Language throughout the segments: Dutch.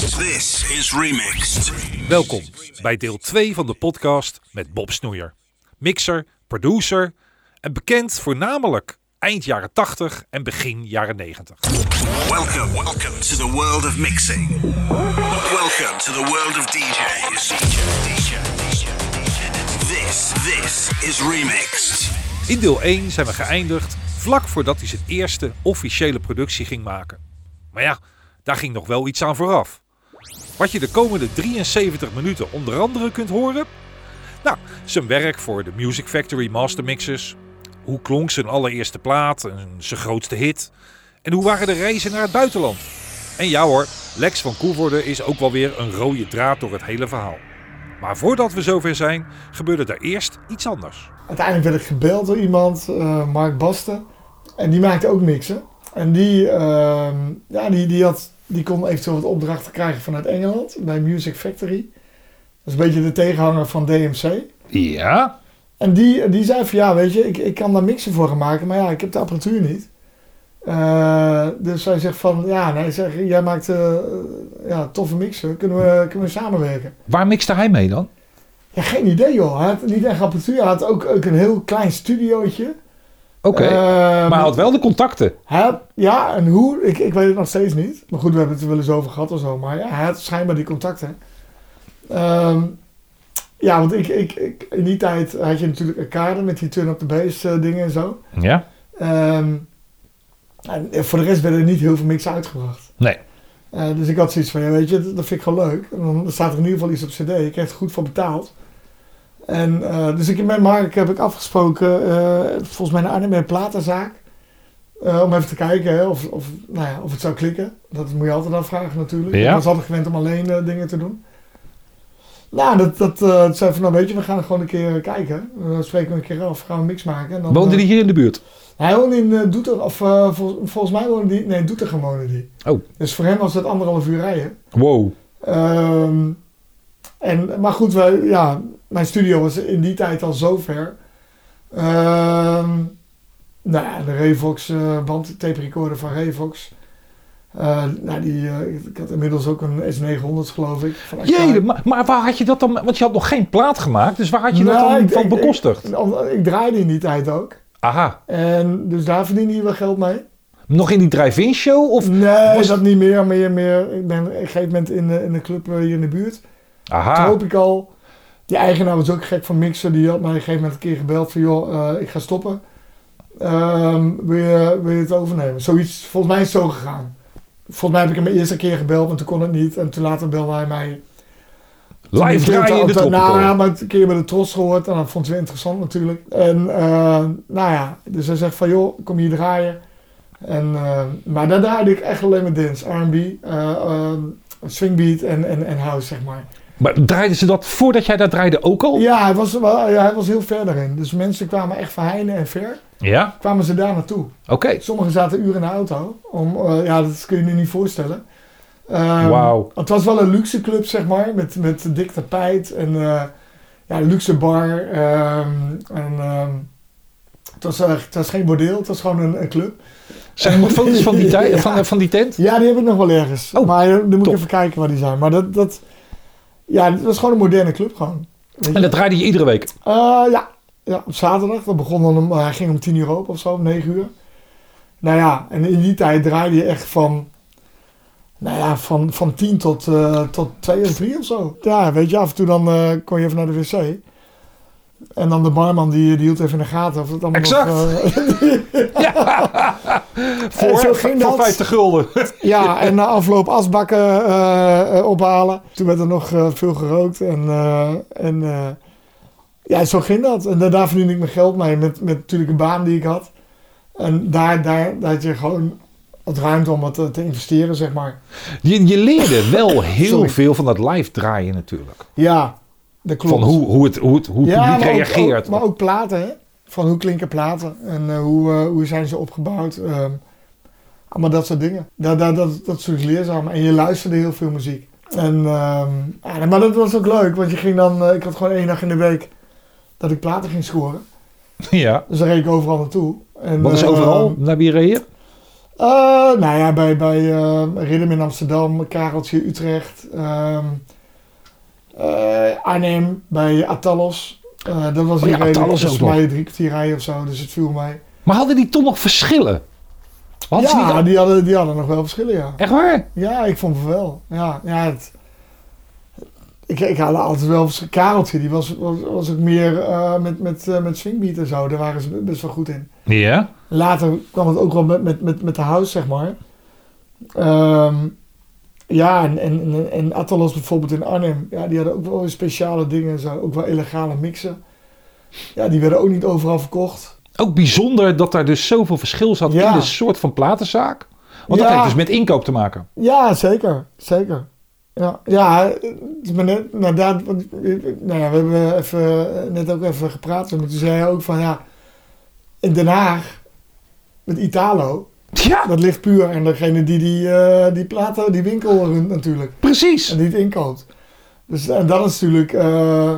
Remixed. This is Remixed. Welkom bij deel 2 van de podcast met Bob Snoeier. Mixer, producer en bekend voornamelijk eind jaren 80 en begin jaren 90. Welcome, welcome to the world of mixing. Welcome to the world of DJs. This, this is Remixed. In deel 1 zijn we geëindigd vlak voordat hij zijn eerste officiële productie ging maken. Maar ja, daar ging nog wel iets aan vooraf. Wat je de komende 73 minuten onder andere kunt horen? Nou, zijn werk voor de Music Factory Master Mixers. Hoe klonk zijn allereerste plaat en zijn grootste hit? En hoe waren de reizen naar het buitenland? En ja hoor, Lex van Koevoorde is ook wel weer een rode draad door het hele verhaal. Maar voordat we zover zijn, gebeurde er eerst iets anders. Uiteindelijk werd ik gebeld door iemand, eh, Mark Basten. En die maakte ook mixen. En die, ehm, ja, die, die, had, die kon eventueel wat opdrachten krijgen vanuit Engeland bij Music Factory. Dat is een beetje de tegenhanger van DMC. Ja? En die, die zei van ja, weet je, ik, ik kan daar mixen voor gaan maken, maar ja, ik heb de apparatuur niet. Eh, dus hij zegt van ja, nee, zeg, jij maakt eh, ja, toffe mixen, kunnen we, kunnen we samenwerken? Waar mixte hij mee dan? Ja, geen idee joh. Hij had niet echt apparatuur, hij had ook, ook een heel klein studiootje. Oké, Eh, maar hij had wel de contacten. Hij ja, en hoe, ik, ik weet het nog steeds niet. Maar goed, we hebben het er wel eens over gehad of zo. Maar ja, hij had schijnbaar die contacten. Ehm, ja, want ik, ik, ik, in die tijd had je natuurlijk een kader met die turn-up the bass eh, dingen en zo. Ja? Ehm, en voor de rest werden er niet heel veel mixen uitgebracht. Nee. Eh, dus ik had zoiets van, ja, weet je, dat, dat vind ik gewoon leuk. En dan staat er in ieder geval iets op cd. Je krijgt er goed voor betaald. En eh, dus ik met Mark heb ik afgesproken, eh, volgens mij naar Arnhem bij een platenzaak. eh, om even te kijken hè, of, of, nou ja, of het zou klikken. Dat moet je altijd afvragen natuurlijk. Ja. Ik was altijd gewend om alleen dingen te doen. Nou, dat, dat zei van, nou weet je, we gaan gewoon een keer kijken. Dan spreken we een keer af, gaan we een mix maken. En dan, Woonde hij hier in de buurt? hij woonde in uh, Doetinchem, of vol- volgens mij woonde die, nee, in Doetinchem woonde die. Oh. Dus voor hem was het anderhalf uur rijden. Wow. Ehm, en, maar goed, wij, ja, mijn studio was in die tijd al zo ver. Ehm, nou ja, de Revox eh band, tape recorder van Revox. Eh, nou, die, eh, ik had inmiddels ook een S900 geloof ik. Jee, maar, maar waar had je dat dan? Want je had nog geen plaat gemaakt, dus waar had je dat Nou, dan ik- van ik- bekostigd? Ik, ik draaide in die tijd ook. Aha. En dus daar verdiende je wel geld mee. Nog in die drive-in show? Of? Nee, was- dat niet meer. Meer, meer. Ik ben op een gegeven moment in de, in de club hier in de buurt. Aha. Tropical. Die eigenaar was ook gek van mixen. Die had mij op een gegeven moment een keer gebeld van... joh, eh, ik ga stoppen. Ehm, wil, je, wil je het overnemen? Zoiets, volgens mij is het zo gegaan. Volgens mij heb ik hem de eerste keer gebeld, maar toen kon het niet. En toen later belde hij mij. Live draaien in de toen- Nou ja, maar een keer met de Tros gehoord. En dat vond ze interessant natuurlijk. En eh, nou ja, dus hij zegt van... joh, kom hier draaien. En, eh, maar daar draaide ik echt alleen met dance. R&B, eh, eh, swingbeat en, en, en house, zeg maar. Maar draaiden ze dat voordat jij dat draaide ook al? Ja, hij was, wel, ja, hij was heel ver daarin. Dus mensen kwamen echt van heine en ver. Ja? Kwamen ze daar naartoe. Oké. Sommigen zaten uren in de auto. Om, eh, ja, dat kun je je nu niet voorstellen. Ehm, Wauw. Het was wel een luxe club, zeg maar. Met, met dik tapijt en eh, ja, luxe bar. ehm, en, ehm, het, was, het was geen bordeel, het was gewoon een, een club. Zijn er nog foto's van die, Ja. van, van die tent? Ja, die heb ik nog wel ergens. Oh, maar eh, dan moet top. ik even kijken waar die zijn. Maar dat, dat, ja, het was gewoon een moderne club gewoon. En dat draaide je iedere week? Eh, ja. ja, op zaterdag. Dat begon dan om, hij ging om 10 uur open of zo, om 9 uur. Nou ja, en in die tijd draaide je echt van, nou ja, van, van 10 tot, eh, tot 2 of 3 of zo. Ja, weet je, af en toe dan eh, kon je even naar de wc. En dan de barman die, die hield even in de gaten of het allemaal Exact. nog... eh, Voor, zo ging voor dat. 50 gulden. ja, en na afloop asbakken eh, eh, ophalen. Toen werd er nog eh, veel gerookt. En, eh, en eh, ja, zo ging dat. En daar, daar verdiende ik mijn geld mee. Met, met natuurlijk een baan die ik had. En daar, daar, daar had je gewoon wat ruimte om wat te, te investeren, zeg maar. Je, je leerde wel heel Sorry. veel van dat live draaien natuurlijk. Ja, dat klopt. Van hoe, hoe het, hoe het, hoe het ja, publiek maar reageert. Ook, maar ook platen, hè. Van hoe klinken platen en eh, hoe, eh, hoe zijn ze opgebouwd. ehm allemaal dat soort dingen. Dat, dat, dat, dat soort leerzaam. En je luisterde heel veel muziek. En, ehm, ja, maar dat was ook leuk, want je ging dan... eh, ik had gewoon één dag in de week dat ik platen ging scoren. ja. Dus daar reed ik overal naartoe. En, Wat is overal? Naar wie reed je? Nou ja, bij, bij Riddim in Amsterdam, Kareltje Utrecht, ehm, Arnhem bij Atalos. Eh, dat was Oh ja, hier volgens mij drie kwartier rijden of zo, dus het viel mij. Maar hadden die toch nog verschillen? Hadden ja, niet... die, hadden, die hadden nog wel verschillen, ja. Echt waar? Ja, ik vond het wel. Ja, ja het, ik, ik had altijd wel vers- Kareltje, die was, was, was ook meer eh, met, met, eh, met swingbeat en zo. Daar waren ze best wel goed in. Ja. Later kwam het ook wel met, met, met, met de house, zeg maar. Ehm, ja, en, en, en, Atalos bijvoorbeeld in Arnhem. Ja, die hadden ook wel speciale dingen en zo. Ook wel illegale mixen. Ja, die werden ook niet overal verkocht. Ook bijzonder dat daar dus zoveel verschil zat Ja. in de soort van platenzaak. Want dat heeft dus met inkoop te maken. Ja, zeker. Zeker. Ja, ja maar net, nou, daar, nou ja, we hebben even, eh, net ook even gepraat. Maar toen zei hij ook van ja, in Den Haag met Italo, Ja, dat ligt puur aan degene die die, eh, die platen, die winkel runt natuurlijk. precies. En die het inkoopt. Dus en dat is natuurlijk eh,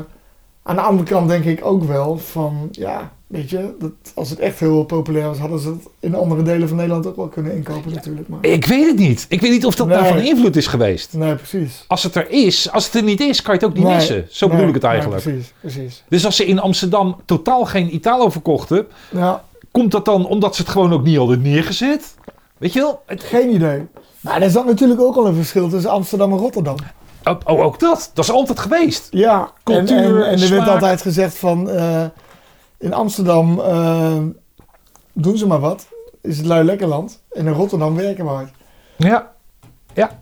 aan de andere kant denk ik ook wel van ja, weet je, dat als het echt heel populair was, hadden ze het in andere delen van Nederland ook wel kunnen inkopen natuurlijk. Maar, Ik weet het niet. Ik weet niet of dat Nee. daarvan invloed is geweest. nee, precies. Als het er is, als het er niet is, kan je het ook niet Nee, missen. Zo nee, bedoel ik het eigenlijk. precies, precies. dus als ze in Amsterdam totaal geen Italo verkochten, Ja, komt dat dan omdat ze het gewoon ook niet hadden neergezet? Weet je wel? Het- geen idee. Maar er zat natuurlijk ook al een verschil tussen Amsterdam en Rotterdam. Oh, oh, ook dat. Dat is altijd geweest. Ja, Cultuur, en, en, en er werd altijd gezegd van eh, in Amsterdam eh, doen ze maar wat, is het lui lekker land. En in Rotterdam werken we hard. Ja. Ja.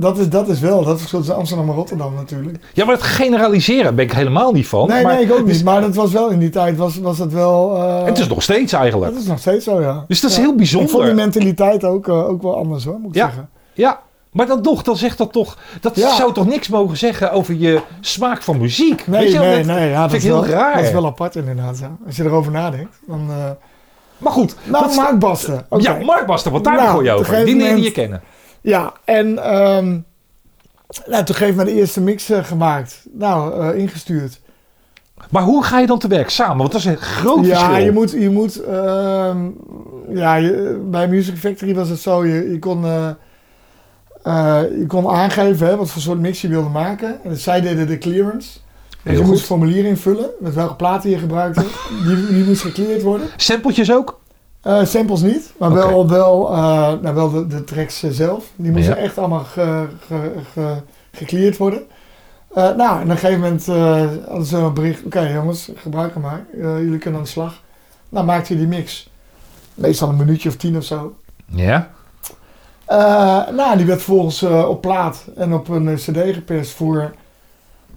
Dat is, dat is wel, dat is het verschil tussen Amsterdam en Rotterdam natuurlijk. Ja, maar het generaliseren ben ik helemaal niet van. nee, maar nee, ik ook niet. Maar dat was wel in die tijd, was, was het wel... eh, Het is nog steeds eigenlijk. Dat is nog steeds zo, ja. Dus dat is Ja. heel Ik vond die bijzonder. mentaliteit ook, eh, ook wel anders hoor, moet ik Ja. zeggen. Ja, maar dan toch, dan zegt dat toch... Dat Ja. zou toch niks mogen zeggen over je smaak van muziek? Nee, Weet je wel, nee, dat nee. Ja, dat vind is ik heel wel, raar. Dat is wel apart inderdaad, ja. Als je erover nadenkt. Dan, eh Maar goed. nou, Mark Basten. Ja, Mark Basten, wat daar Nou, je over. Die leerde je kennen. Ja, en ehm nou, toen heeft men de eerste mix eh, gemaakt. Nou, eh, ingestuurd. Maar hoe ga je dan te werk samen? Want dat is een groot ja, verschil. je moet... Je moet ehm, ja, je- bij Music Factory was het zo. Je, je, kon, eh, je kon aangeven hè, wat voor soort mix je wilde maken. En zij deden de clearance. Dus je moest een formulier invullen met welke platen je gebruikte. die, die moest gecleared worden. Sampletjes ook? Eh, samples niet, maar wel, wel, eh, nou, wel de, de tracks eh, zelf. Die moesten Ja. echt allemaal ge, ge, ge, gecleared worden. Nou, en op een gegeven moment hadden ze een bericht. Oké jongens, gebruik hem maar. Jullie kunnen aan de slag. Nou, maakte je die mix. Meestal een minuutje of tien of zo. Ja. Nou, die werd vervolgens op plaat en op een cd geperst voor,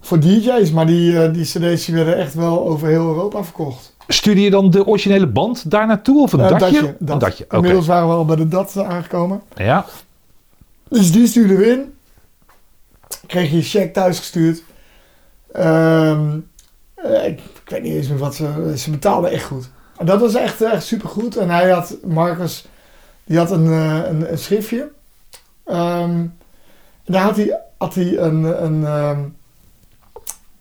voor DJ's. Maar die, die cd's die werden echt wel over heel Europa verkocht. Stuurde je dan de originele band daar naartoe? Of een Eh, datje? dat. Een datje. Inmiddels waren we al bij de DAT aangekomen. Ja. Dus die stuurde we in. Kreeg je check thuis gestuurd. Ehm, eh, ik, ik weet niet eens meer wat ze... Ze betaalden echt goed. En dat was echt, echt supergoed. En hij had, Marcus, die had een, eh, een, een schriftje. Ehm, en daar had hij, had hij een... een ehm,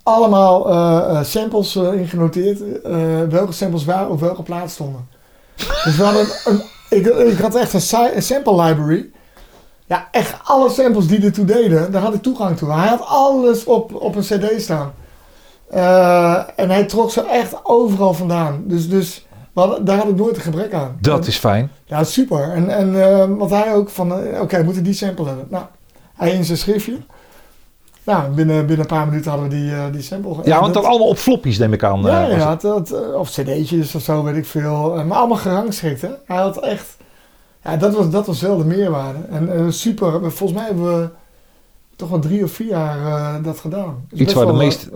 allemaal eh, eh, samples eh, in genoteerd. eh, welke samples waar op welke plaats stonden. Dus we hadden een, een- ik, ik had echt een, si- een sample library. Ja, echt alle samples die ertoe deden, daar had ik toegang toe. Hij had alles op, op een cd staan. En hij trok ze echt overal vandaan. Dus, dus hadden- daar had ik nooit een gebrek aan. Dat is fijn. Ja, super. En, en wat hij ook van, oké, we moeten die sample hebben. Nou, hij in zijn schriftje. Nou, binnen, binnen een paar minuten hadden we die, eh, die sample. Ja, want dat allemaal op floppies neem ik aan. ja, eh, ja het. dat, of cd'tjes of zo, weet ik veel. Eh, Maar allemaal gerangschikt, hè. Hij had echt... Ja, dat was, dat was wel de meerwaarde. En eh, super, volgens mij hebben we toch wel drie of vier jaar eh, dat gedaan. Is Iets waar, de wel, eh, meeste,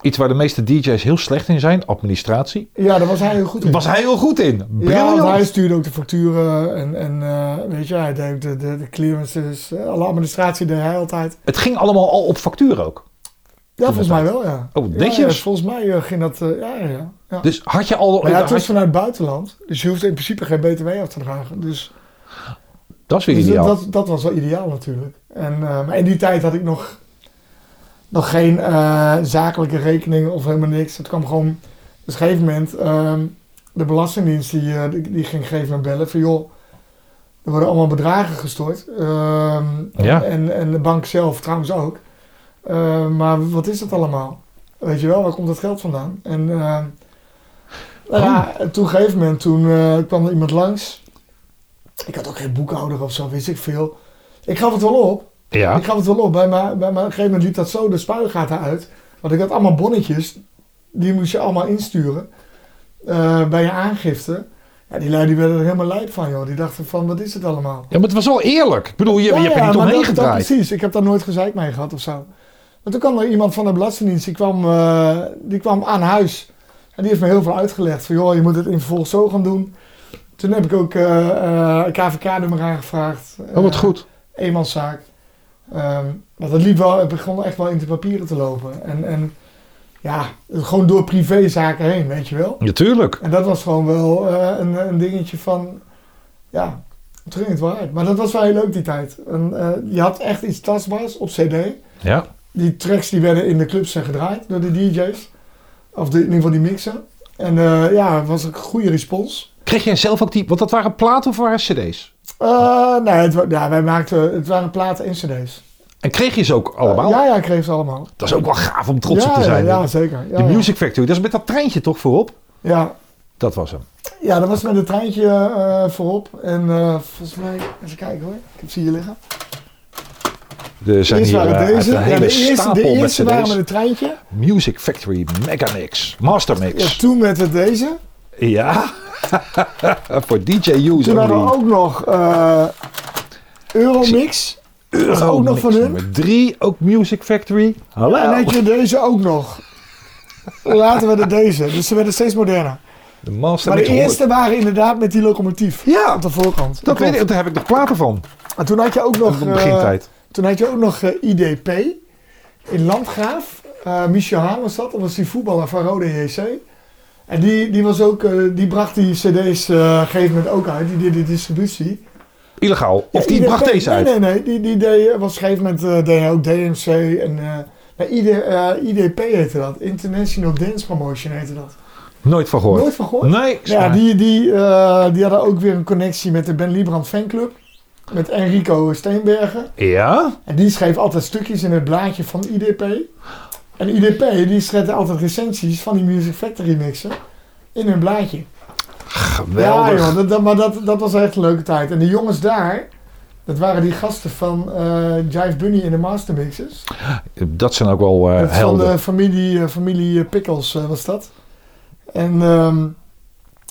iets, waar de meeste DJ's heel slecht in zijn, administratie. Ja, daar was hij heel goed in. Was hij heel goed in. ja, Briljant. want hij stuurde ook de facturen en, en eh, weet je, hij deed de, de, de clearances. Alle administratie deed hij altijd. Het ging allemaal al op factuur ook. Ja, volgens mij wel, ja. Oh, Ja, netjes. ja, volgens mij ging dat, ja, ja, ja. ja. Dus had je al... Maar ja, het was je- vanuit het buitenland, dus je hoeft in principe geen btw af te dragen. Dus dat is weer Dus ideaal. dat, dat was wel ideaal natuurlijk. En, eh, maar in die tijd had ik nog, nog geen eh, zakelijke rekening of helemaal niks. Het kwam gewoon... Dus op een gegeven moment... ehm, de Belastingdienst die, eh, die, die ging geven en bellen van... joh, Er worden allemaal bedragen gestort. Ehm, Ja. en, en de bank zelf trouwens ook. Ehm, maar wat is dat allemaal? Weet je wel, waar komt dat geld vandaan? En nou ja, en toen een gegeven moment toen, kwam er iemand langs. Ik had ook geen boekhouder of zo, wist ik veel. Ik gaf het wel op. Ja. Ik gaf het wel op. Bij mij, bij mij, op een gegeven moment liep dat zo de spuigaten uit. Want ik had allemaal bonnetjes. Die moest je allemaal insturen. eh, bij je aangifte. Ja, die lui die werden er helemaal lijp van, joh. Die dachten van, wat is het allemaal? ja, maar het was wel eerlijk. Ik bedoel, je, Ja, je hebt er ja, niet omheen gedraaid. precies. Ik heb daar nooit gezeik mee gehad of zo. Maar toen kwam er iemand van de Belastingdienst. Die kwam, eh, die kwam aan huis. En die heeft me heel veel uitgelegd. Van, joh, je moet het in vervolg zo gaan doen. Toen heb ik ook eh, eh, een KVK-nummer aangevraagd. Oh, wat goed. Eenmanszaak. Ehm maar dat liep wel, het begon echt wel in de papieren te lopen. En, en ja, gewoon door privézaken heen, weet je wel. Natuurlijk. En dat was gewoon wel eh, een, een dingetje van, ja, het ging het wel uit. Maar dat was wel heel leuk die tijd. En, eh, je had echt iets tastbaars op cd. Ja. Die tracks die werden in de clubs eh, gedraaid door de DJ's. Of de, in ieder geval die mixen. En ja, het was een goede respons. Kreeg jij zelf ook die... Want dat waren platen of waren cd's? Eh, nee, het, ja, wij maakten, het waren platen en cd's. En kreeg je ze ook allemaal? Ja, ja, ik kreeg ze allemaal. Dat is ook wel gaaf om trots ja, op te zijn. Ja, ja zeker. Ja, de. Music Factory, dat is met dat treintje toch voorop? Ja, Dat was hem. ja, dat was met een treintje eh, voorop. En eh, volgens mij, even kijken hoor. Ik heb ze hier liggen. Er zijn Eerst hier waren deze. een Ja, hele de eerste, stapel de met eerste cd's. waren met een treintje. Music Factory Megamix. Mastermix. Ja, toen met het deze. Ja. Voor DJ Use Toen hadden we ook nog eh, Euromix. Was ook nog van hun. Drie, ook Music Factory. Hallo. En had je deze ook nog. Later werden deze. Dus ze werden steeds moderner. De Maar Mastermix. de eerste waren inderdaad met die locomotief. Ja, Op de voorkant. dat weet ik. Daar heb ik nog platen van. En toen had je ook nog... De eh, begintijd. Toen had je ook nog eh, IDP in Landgraaf. Eh Michel Haan was dat. Dat was die voetballer van Rode JC. En die, die, was ook, eh, die bracht die cd's eh, op een gegeven moment ook uit. Die deed de distributie. Illegaal. Of Ja, die bracht deze uit. Nee, nee, nee. Die, die deed, was op een gegeven moment eh, deed ook DMC. En, eh, nee, ID, eh, IDP heette dat. International Dance Promotion heette dat. Nooit van gehoord. Nooit van gehoord? Nee. Ja, die, die, eh, die hadden ook weer een connectie met de Ben Liebrand fanclub. Met Enrico Steenbergen. Ja? En die schreef altijd stukjes in het blaadje van IDP. En IDP die schreef altijd recensies van die Music Factory mixen in hun blaadje. Geweldig. Ja joh, dat, dat- maar dat, dat was echt een leuke tijd. En de jongens daar, dat waren die gasten van eh Jive Bunny in de Mastermixes. Dat zijn ook wel dat is van helden. de familie, eh, familie Pickles was dat. En ehm,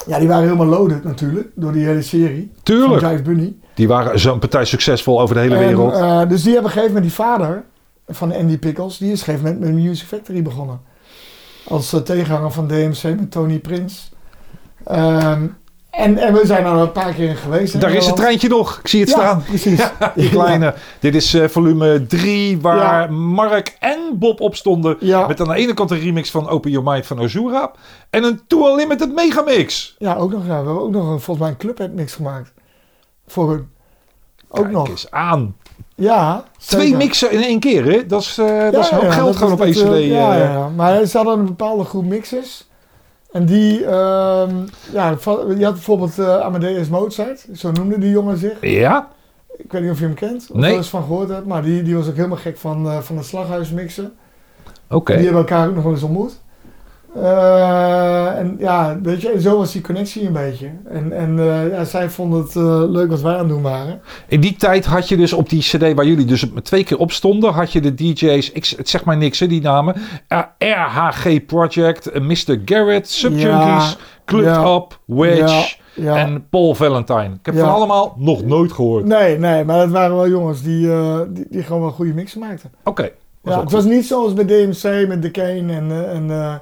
ja, die waren helemaal loaded natuurlijk, door die hele serie. Tuurlijk. Van Jive Bunny. Die waren zo'n partij succesvol over de hele En, wereld. dus die hebben op een gegeven moment die vader van Andy Pickles, die is op een gegeven moment met Music Factory begonnen. Als eh, tegenhanger van DMC met Tony Prins. Ehm, en, en we zijn er al een paar keer in geweest. Daar is het treintje nog. Ik zie het Ja, staan. precies. Die kleine. Dit is eh, volume 3, waar Ja. Mark en Bob op stonden. Ja. Met aan de ene kant een remix van Open Your Mind van Ozura. En een Too Unlimited Megamix. Ja, ook nog. Ja. We hebben ook nog een, volgens mij een clubhead mix gemaakt. Voor hun. Ook Kijk nog. eens aan. Ja. Twee zeker. mixen in één keer, hè? Dat is, eh, dat is Ja, geld dat gewoon is op één cd. dat, eh, eh. ja, ja. Maar ze hadden een bepaalde groep mixers. En die, ehm, ja, je had bijvoorbeeld eh, Amadeus Mozart. Zo noemde die jongen zich. Ja? Ik weet niet of je hem kent. Of Nee. er eens van gehoord hebt. Maar die, die was ook helemaal gek van, van het slaghuis mixen. Oké. Die hebben elkaar ook nog wel eens ontmoet. Eh, en ja, weet je, zo was die connectie een beetje. En, en eh, ja, zij vonden het eh, leuk wat wij aan het doen waren. In die tijd had je dus op die cd waar jullie dus twee keer op stonden, had je de DJ's, ik, het zeg maar niks hè, die namen, Eh, RH Project, Mr. Garrett, Subjunkies, Ja, Club ja, Up, Wedge Ja. en Paul Valentine. Ik heb Ja. van allemaal nog nooit gehoord. Nee, nee, maar het waren wel jongens die, die, die gewoon wel goede mixen maakten. Oké. Ja, het was niet zoals bij DMC met de Kane en, en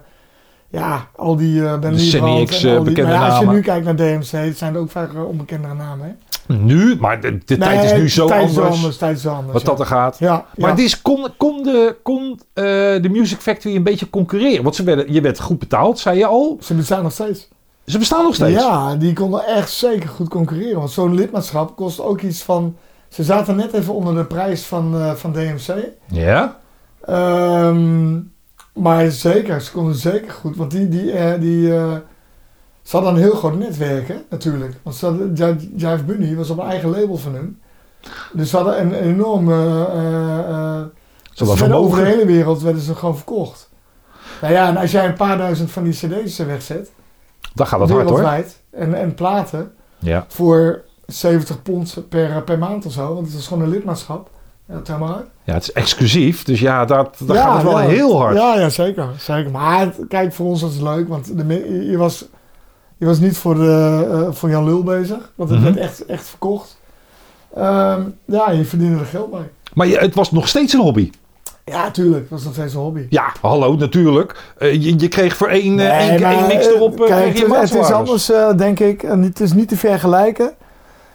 ja, al die eh Ben Liebrand en al eh, die- bekende maar ja, Als je namen. nu kijkt naar DMC, zijn er ook vaak eh, onbekendere namen. Hè? Nu, maar de, de tijd is nu zo tijd anders, Is anders tijd is anders. wat ja. dat er gaat. Ja, Maar ja. het is, kon, kon, de, kon de Music Factory een beetje concurreren? Want ze werden, je werd goed betaald, zei je al. ze bestaan nog steeds. Ze bestaan nog steeds. Ja, die konden echt zeker goed concurreren. Want zo'n lidmaatschap kost ook iets van... Ze zaten net even onder de prijs van, van DMC. Ja? Ehm, maar zeker, ze konden zeker goed. Want die, die, eh, die, eh, Ze hadden een heel groot netwerk, hè, natuurlijk. Want ze hadden, Jive Bunny was op een eigen label van hun. Dus ze hadden een enorm... eh, eh, eh, Ze werden over de hele wereld werden ze gewoon verkocht. Nou ja, en als jij een paar duizend van die cd's wegzet, Dan gaat het hard hoor. en, en platen, Ja. voor 70 pond per, per maand of zo, want het is gewoon een lidmaatschap. Ja, maar het is exclusief. Dus ja, dat, Ja, gaat het wel ja. heel hard. Ja, ja zeker, zeker. Maar kijk, voor ons was het leuk, want de, je, was, je was niet voor, de, eh, voor Jan Lul bezig, want het Mhm. werd echt, echt verkocht. Ehm, ja, je verdiende er geld mee. Maar je, het was nog steeds een hobby. Ja, tuurlijk, het was nog steeds een hobby. Ja, hallo, natuurlijk. Eh, je, je kreeg voor één, eh, één, maar, één mix eh, erop kijk, kreeg je het, het is anders, denk ik. En het is niet te vergelijken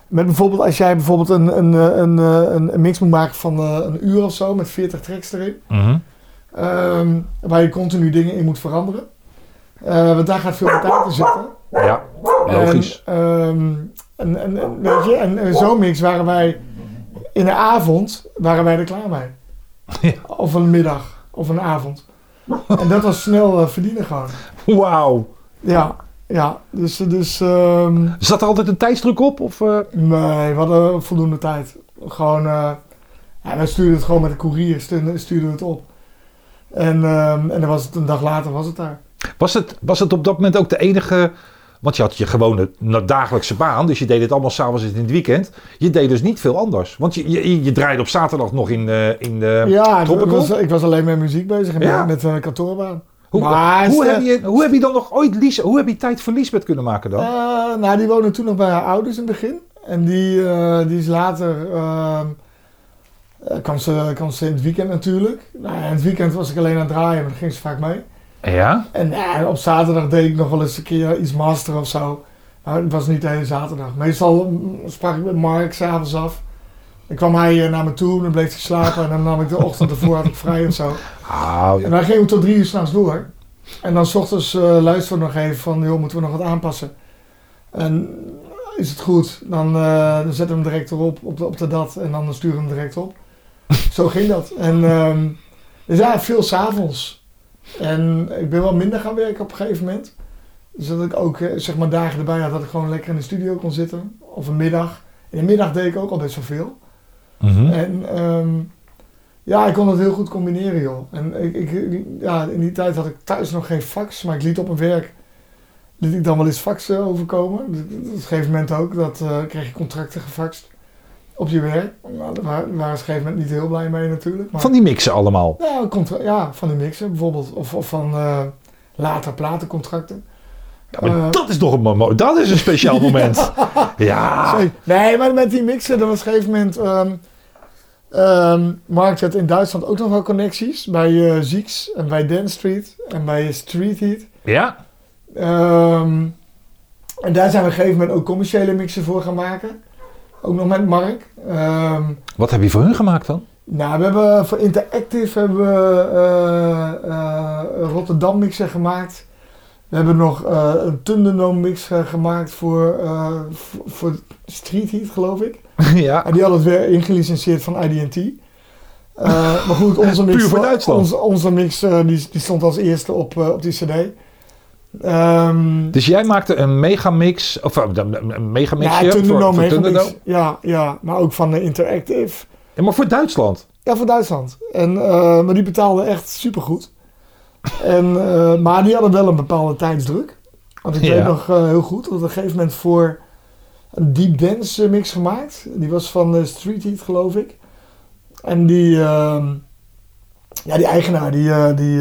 met bijvoorbeeld als jij bijvoorbeeld een, een, eh, een, eh, een, een mix moet maken van eh, een uur of zo met 40 tracks erin. Mhm. ehm, waar je continu dingen in moet veranderen. Eh, want daar gaat veel meer tijd in zitten. Ja, logisch. En, ehm, en, en, en, weet je, en, en zo'n mix waren wij in de avond waren wij er klaar mee. Ja. Of een middag of een avond. En dat was snel verdienen gewoon. Wauw. Ja, ja. Dus, dus ehm, Zat er altijd een tijdsdruk op? Of, eh? nee, we hadden voldoende tijd. Gewoon, eh ja, wij stuurden het gewoon met de courier, stuurden, stuurden we het op. En, ehm, en dan was het een dag later was het daar. was, het, was het op dat moment ook de enige... Want je had je gewone dagelijkse baan. Dus je deed het allemaal s'avonds en in het weekend. Je deed dus niet veel anders. Want je, je, je draaide op zaterdag nog in de, in de ja, ik was, ik was alleen met muziek bezig en Ja. met, met een kantoorbaan. Hoe, Maar hoe, heb je, hoe heb je dan nog ooit Lies, hoe heb je tijd voor Liesbeth kunnen maken dan? Eh, nou, die woonde toen nog bij haar ouders in het begin. En die, eh, die is later... eh, kwam, ze, kwam ze in het weekend natuurlijk. Nou, in het weekend was ik alleen aan het draaien, maar dan ging ze vaak mee. ja? En op zaterdag deed ik nog wel eens een keer iets masteren of zo. Maar het was niet de hele zaterdag. Meestal mm, sprak ik met Mark s'avonds af. Dan kwam hij eh, naar me toe, dan bleef hij slapen en dan nam ik de ochtend ervoor had ik vrij of zo. En wij gingen tot drie uur s'nachts door. En dan s ochtends eh luisteren we nog even van, joh, moeten we nog wat aanpassen? En is het goed, dan, eh, dan zetten we hem direct erop, op de, op de dat, en dan sturen we hem direct op. Zo ging dat. En ehm, dus ja, veel s'avonds. En ik ben wel minder gaan werken op een gegeven moment. Dus dat ik ook zeg maar dagen erbij had dat ik gewoon lekker in de studio kon zitten. Of een middag. In de middag deed ik ook al best wel veel. Mhm. En ehm, ja, ik kon dat heel goed combineren, joh. En ik, ik, ja, in die tijd had ik thuis nog geen fax, maar ik liet op mijn werk liet ik dan wel eens faxen overkomen. Dus Op een gegeven moment ook, dat eh, kreeg je contracten gefaxt op je werk. Nou, daar waren ze op een gegeven moment niet heel blij mee natuurlijk. Maar, Van die mixen allemaal. ja, van die mixen bijvoorbeeld. Of, of van eh, later platencontracten. Maar Eh, dat is toch een moment. Dat is een speciaal moment. Ja. Nee, maar met die mixen, dat was op een gegeven moment... ehm ehm, Mark had in Duitsland ook nog wel connecties. Bij eh Zieks en bij Dance Street en bij Street Heat. Ja. Ehm, en daar zijn we op een gegeven moment ook commerciële mixen voor gaan maken. Ook nog met Mark. Ehm, Wat heb je voor hun gemaakt dan? nou, we hebben voor Interactive hebben we eh, eh, een Rotterdam mixer gemaakt. We hebben nog eh, een Thunderdome mix eh, gemaakt voor, eh, voor, Street Heat, geloof ik. ja. En die hadden het weer ingelicenseerd van IDT. Maar goed, onze mix, Puur voor Duitsland. Onze, onze mix die, die stond als eerste op, op die cd. Ehm Dus jij maakte een megamix, of een megamixje ja, voor, voor Megamix. Ja, ja, maar ook van de Interactive. Ja, maar voor Duitsland. Ja, voor Duitsland. En, maar die betaalden echt supergoed. En, eh, maar die hadden wel een bepaalde tijdsdruk. Want ik Ja. weet nog eh, heel goed, dat op een gegeven moment voor een deep dance eh, mix gemaakt. Die was van Street Heat, geloof ik. En die, ehm, ja, die eigenaar, die, die,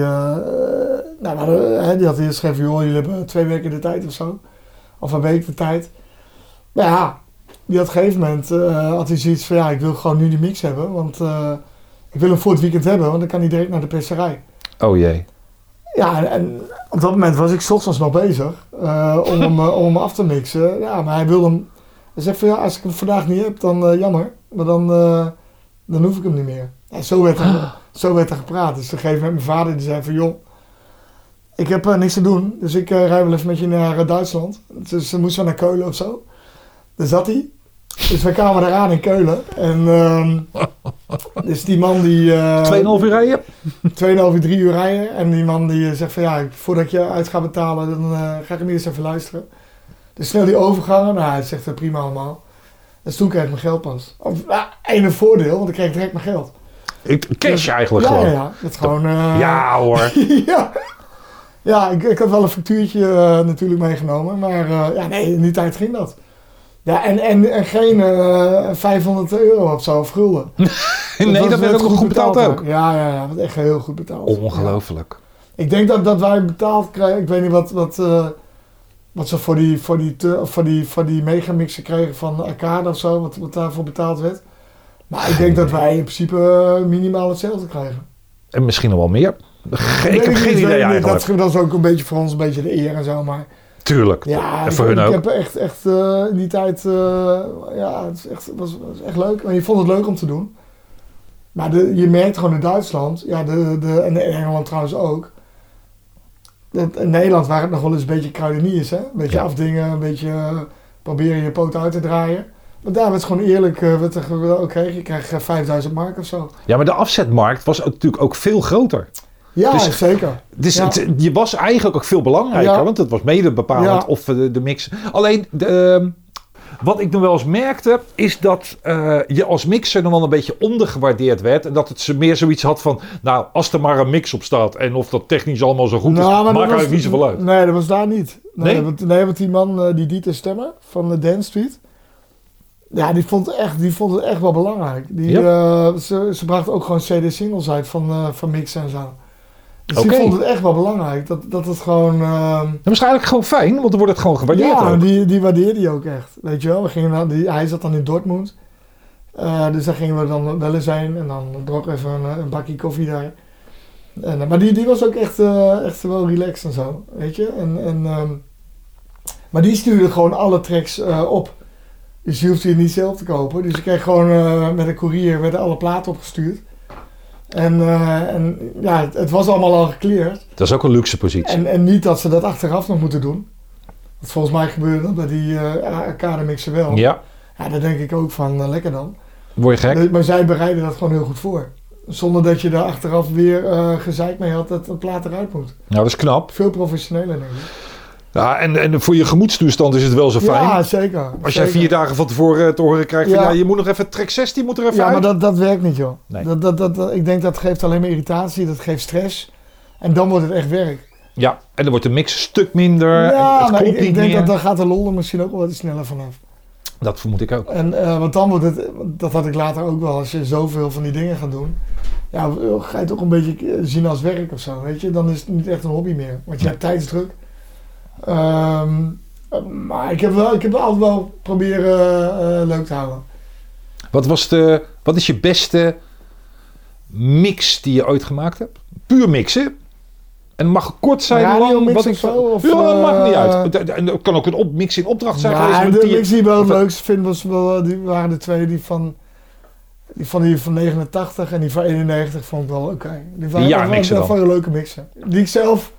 nou, die had eerst geschreven, joh, jullie hebben twee weken de tijd of zo. Of een week de tijd. Maar ja, die had op een gegeven moment, had hij zoiets van, ja, ik wil gewoon nu die mix hebben. Want ik wil hem voor het weekend hebben, want dan kan hij direct naar de perserij. Oh jee. Ja, en, op dat moment was ik ochtends nog bezig eh, om, hem, eh, om hem af te mixen. Ja, maar hij wilde hem... Hij zegt van ja, als ik hem vandaag niet heb, dan eh, jammer. Maar dan, dan hoef ik hem niet meer. En zo werd er, zo werd er gepraat. Dus op een gegeven moment mijn vader die zei van joh, ik heb niks te doen. Dus ik rij wel even met je naar Duitsland. Dus dan moesten we naar Keulen of zo. Daar zat hij. Dus we kwamen eraan in Keulen. En ehm, Dus die man die... eh, 2,5 uur rijden? 2,5 3 uur rijden. En die man die eh, zegt van ja, voordat je uit gaat betalen, dan eh, ga ik hem eerst even luisteren. Dus snel die overgangen. Nou, hij zegt prima allemaal. Dus toen kreeg ik mijn geld pas. Of, nou, één voordeel, want ik kreeg direct mijn geld. Ik- Cash eigenlijk ja, gewoon. Ja, ja. Het is gewoon... eh, Ja hoor. ja. Ja, ik, ik had wel een factuurtje natuurlijk meegenomen. Maar eh, ja, nee, in die tijd ging dat. Ja, en, en, en geen eh 500 euro of zo, of gulden. nee, dat werd ook nog goed betaald ook. Ja, ja, ja, dat echt heel goed betaald. Ja. Ongelooflijk. Ik denk dat, dat wij betaald krijgen. Ik weet niet wat, wat, eh, wat ze voor die, voor die, te- voor die, voor die megamixen kregen van Arcade of zo. Wat, wat daarvoor betaald werd. Maar ik denk dat wij in principe eh, minimaal hetzelfde krijgen. En misschien nog wel meer. Ge- Ik heb geen idee eigenlijk. Dat, dat is ook een beetje voor ons een beetje de eer en zo. Maar Tuurlijk. ja, en ik, voor hun ik ook. heb echt, echt eh, in die tijd. eh, ja, het is echt, was, was echt leuk. Maar je vond het leuk om te doen. Maar de, je merkt gewoon in Duitsland, ja, de, de, en in Engeland trouwens ook. Dat in Nederland waren het nog wel eens een beetje kruideniers, hè? Een beetje Ja. afdingen, een beetje eh, proberen je poot uit te draaien. Maar daar werd het gewoon eerlijk, werd er oké, je krijgt eh, 5000 mark of zo. Ja, maar de afzetmarkt was natuurlijk ook veel groter. Ja, Dus- zeker. Dus Ja. het- je was eigenlijk ook veel belangrijker, Ja. want het was mede bepalend of de, de mix. Alleen, de, ehm, wat ik nog wel eens merkte, is dat eh, je als mixer nog wel een beetje ondergewaardeerd werd. En dat het ze meer zoiets had van, nou, als er maar een mix op staat en of dat technisch allemaal zo goed is, Nou, maar maakt was- eigenlijk niet zoveel uit. Nee, dat was daar niet. Nee, Nee? Want, nee want die man, eh, die Dieter Stemmer van de Dance Street. Ja, die vond, het echt, die vond het echt wel belangrijk. Die, eh, ze, ze bracht ook gewoon CD-singles uit van, eh van mixen en zo. Dus die vond het echt wel belangrijk. Dat, dat het gewoon... Dat is eigenlijk gewoon fijn, want dan wordt het gewoon gewaardeerd. ja, ook. die, die waardeerde hij ook echt. Weet je wel, we gingen dan, die, hij zat dan in Dortmund. Eh, dus daar gingen we dan wel eens heen. En dan dronk even een, een bakje koffie daar. En, eh, maar die, die was ook echt, eh, echt wel relaxed en zo. Weet je? En, en, ehm, maar die stuurde gewoon alle tracks eh, op. Dus je hoeft die niet zelf te kopen. Dus je kreeg gewoon eh, met een courier werden alle platen opgestuurd. En, eh, en ja, het, het was allemaal al gecleared. Dat is ook een luxe positie. En, en niet dat ze dat achteraf nog moeten doen. Want volgens mij gebeurde dat bij die uh, arcade-mixen wel. Ja, Ja, daar denk ik ook van, eh, lekker dan. word je gek? Maar zij bereiden dat gewoon heel goed voor. Zonder dat je daar achteraf weer eh gezeik mee had dat de plaat eruit moet. Nou, dat is knap. Veel professioneler, denk ik. Ja, en, en voor je gemoedstoestand is het wel zo fijn. Ja, zeker. Als jij vier dagen van tevoren te horen krijgt van Ja. ja, je moet nog even track 16 moet er even Ja, uit. maar dat, dat werkt niet, joh. Nee. Dat, dat, dat, dat- ik denk dat geeft alleen maar irritatie, dat geeft stress. En dan wordt het echt werk. Ja, en dan wordt de mix een stuk minder. en ja, het maar ik, denk meer. dat dan gaat de lol er misschien ook wel wat sneller vanaf. Dat vermoed ik ook. En, eh, want dan wordt het, dat had ik later ook wel, als je zoveel van die dingen gaat doen, ja, ga je het ook een beetje zien als werk of zo, weet je. Dan is het niet echt een hobby meer, want je hebt tijdsdruk. Ehm, maar ik heb, wel, ik heb het altijd wel proberen eh, leuk te houden. Wat, was de, wat is je beste mix die je ooit gemaakt hebt? Puur mixen. En mag kort zijn, Radiomix lang. Wat of ik, zo, of, ja, dat maakt niet eh, uit. En het kan ook een op, mix in opdracht zijn Maar geweest. de mix die ik wel het of- leukste vind, was wel, die waren de twee die van, die van, die van 89 en die van 91 vond ik wel oké. Die waren, jaarmixen waren dan? wel leuke mixen. Die ik zelf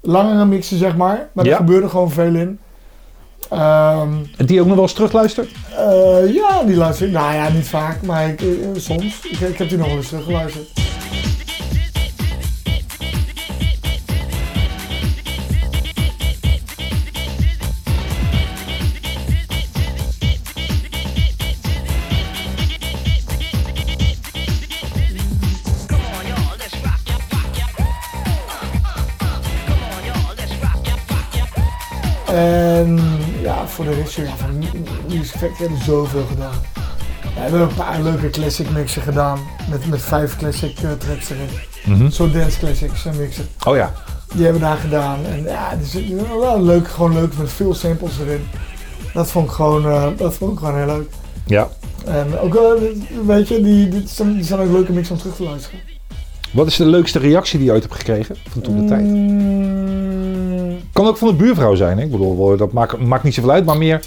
langere mixen zeg maar, maar Ja. er gebeurde gewoon veel in. Ehm, En die ook nog wel eens terugluistert? eh, ja, die luister ik. Nou ja, niet vaak, maar ik, eh, soms. Ik, ik heb die nog wel eens teruggeluisterd. Voor de rest, ja, van Music Factory hebben we zoveel gedaan. We hebben een paar leuke classic mixen gedaan. Met, met vijf classic eh, tracks erin. Mhm. Zo dance classics en mixen. Oh ja. Die hebben we daar gedaan. En ja, die zit wel leuk, gewoon leuk met veel samples erin. Dat vond ik gewoon, eh, dat vond ik gewoon heel leuk. ja. En ook wel, weet je, die, die, zijn, die zijn ook leuke mix om terug te luisteren. Wat is de leukste reactie die je ooit hebt gekregen van toen de tijd? Mm, Kan ook van de buurvrouw zijn. Hè? Ik bedoel, dat maakt, maakt niet zoveel uit, maar meer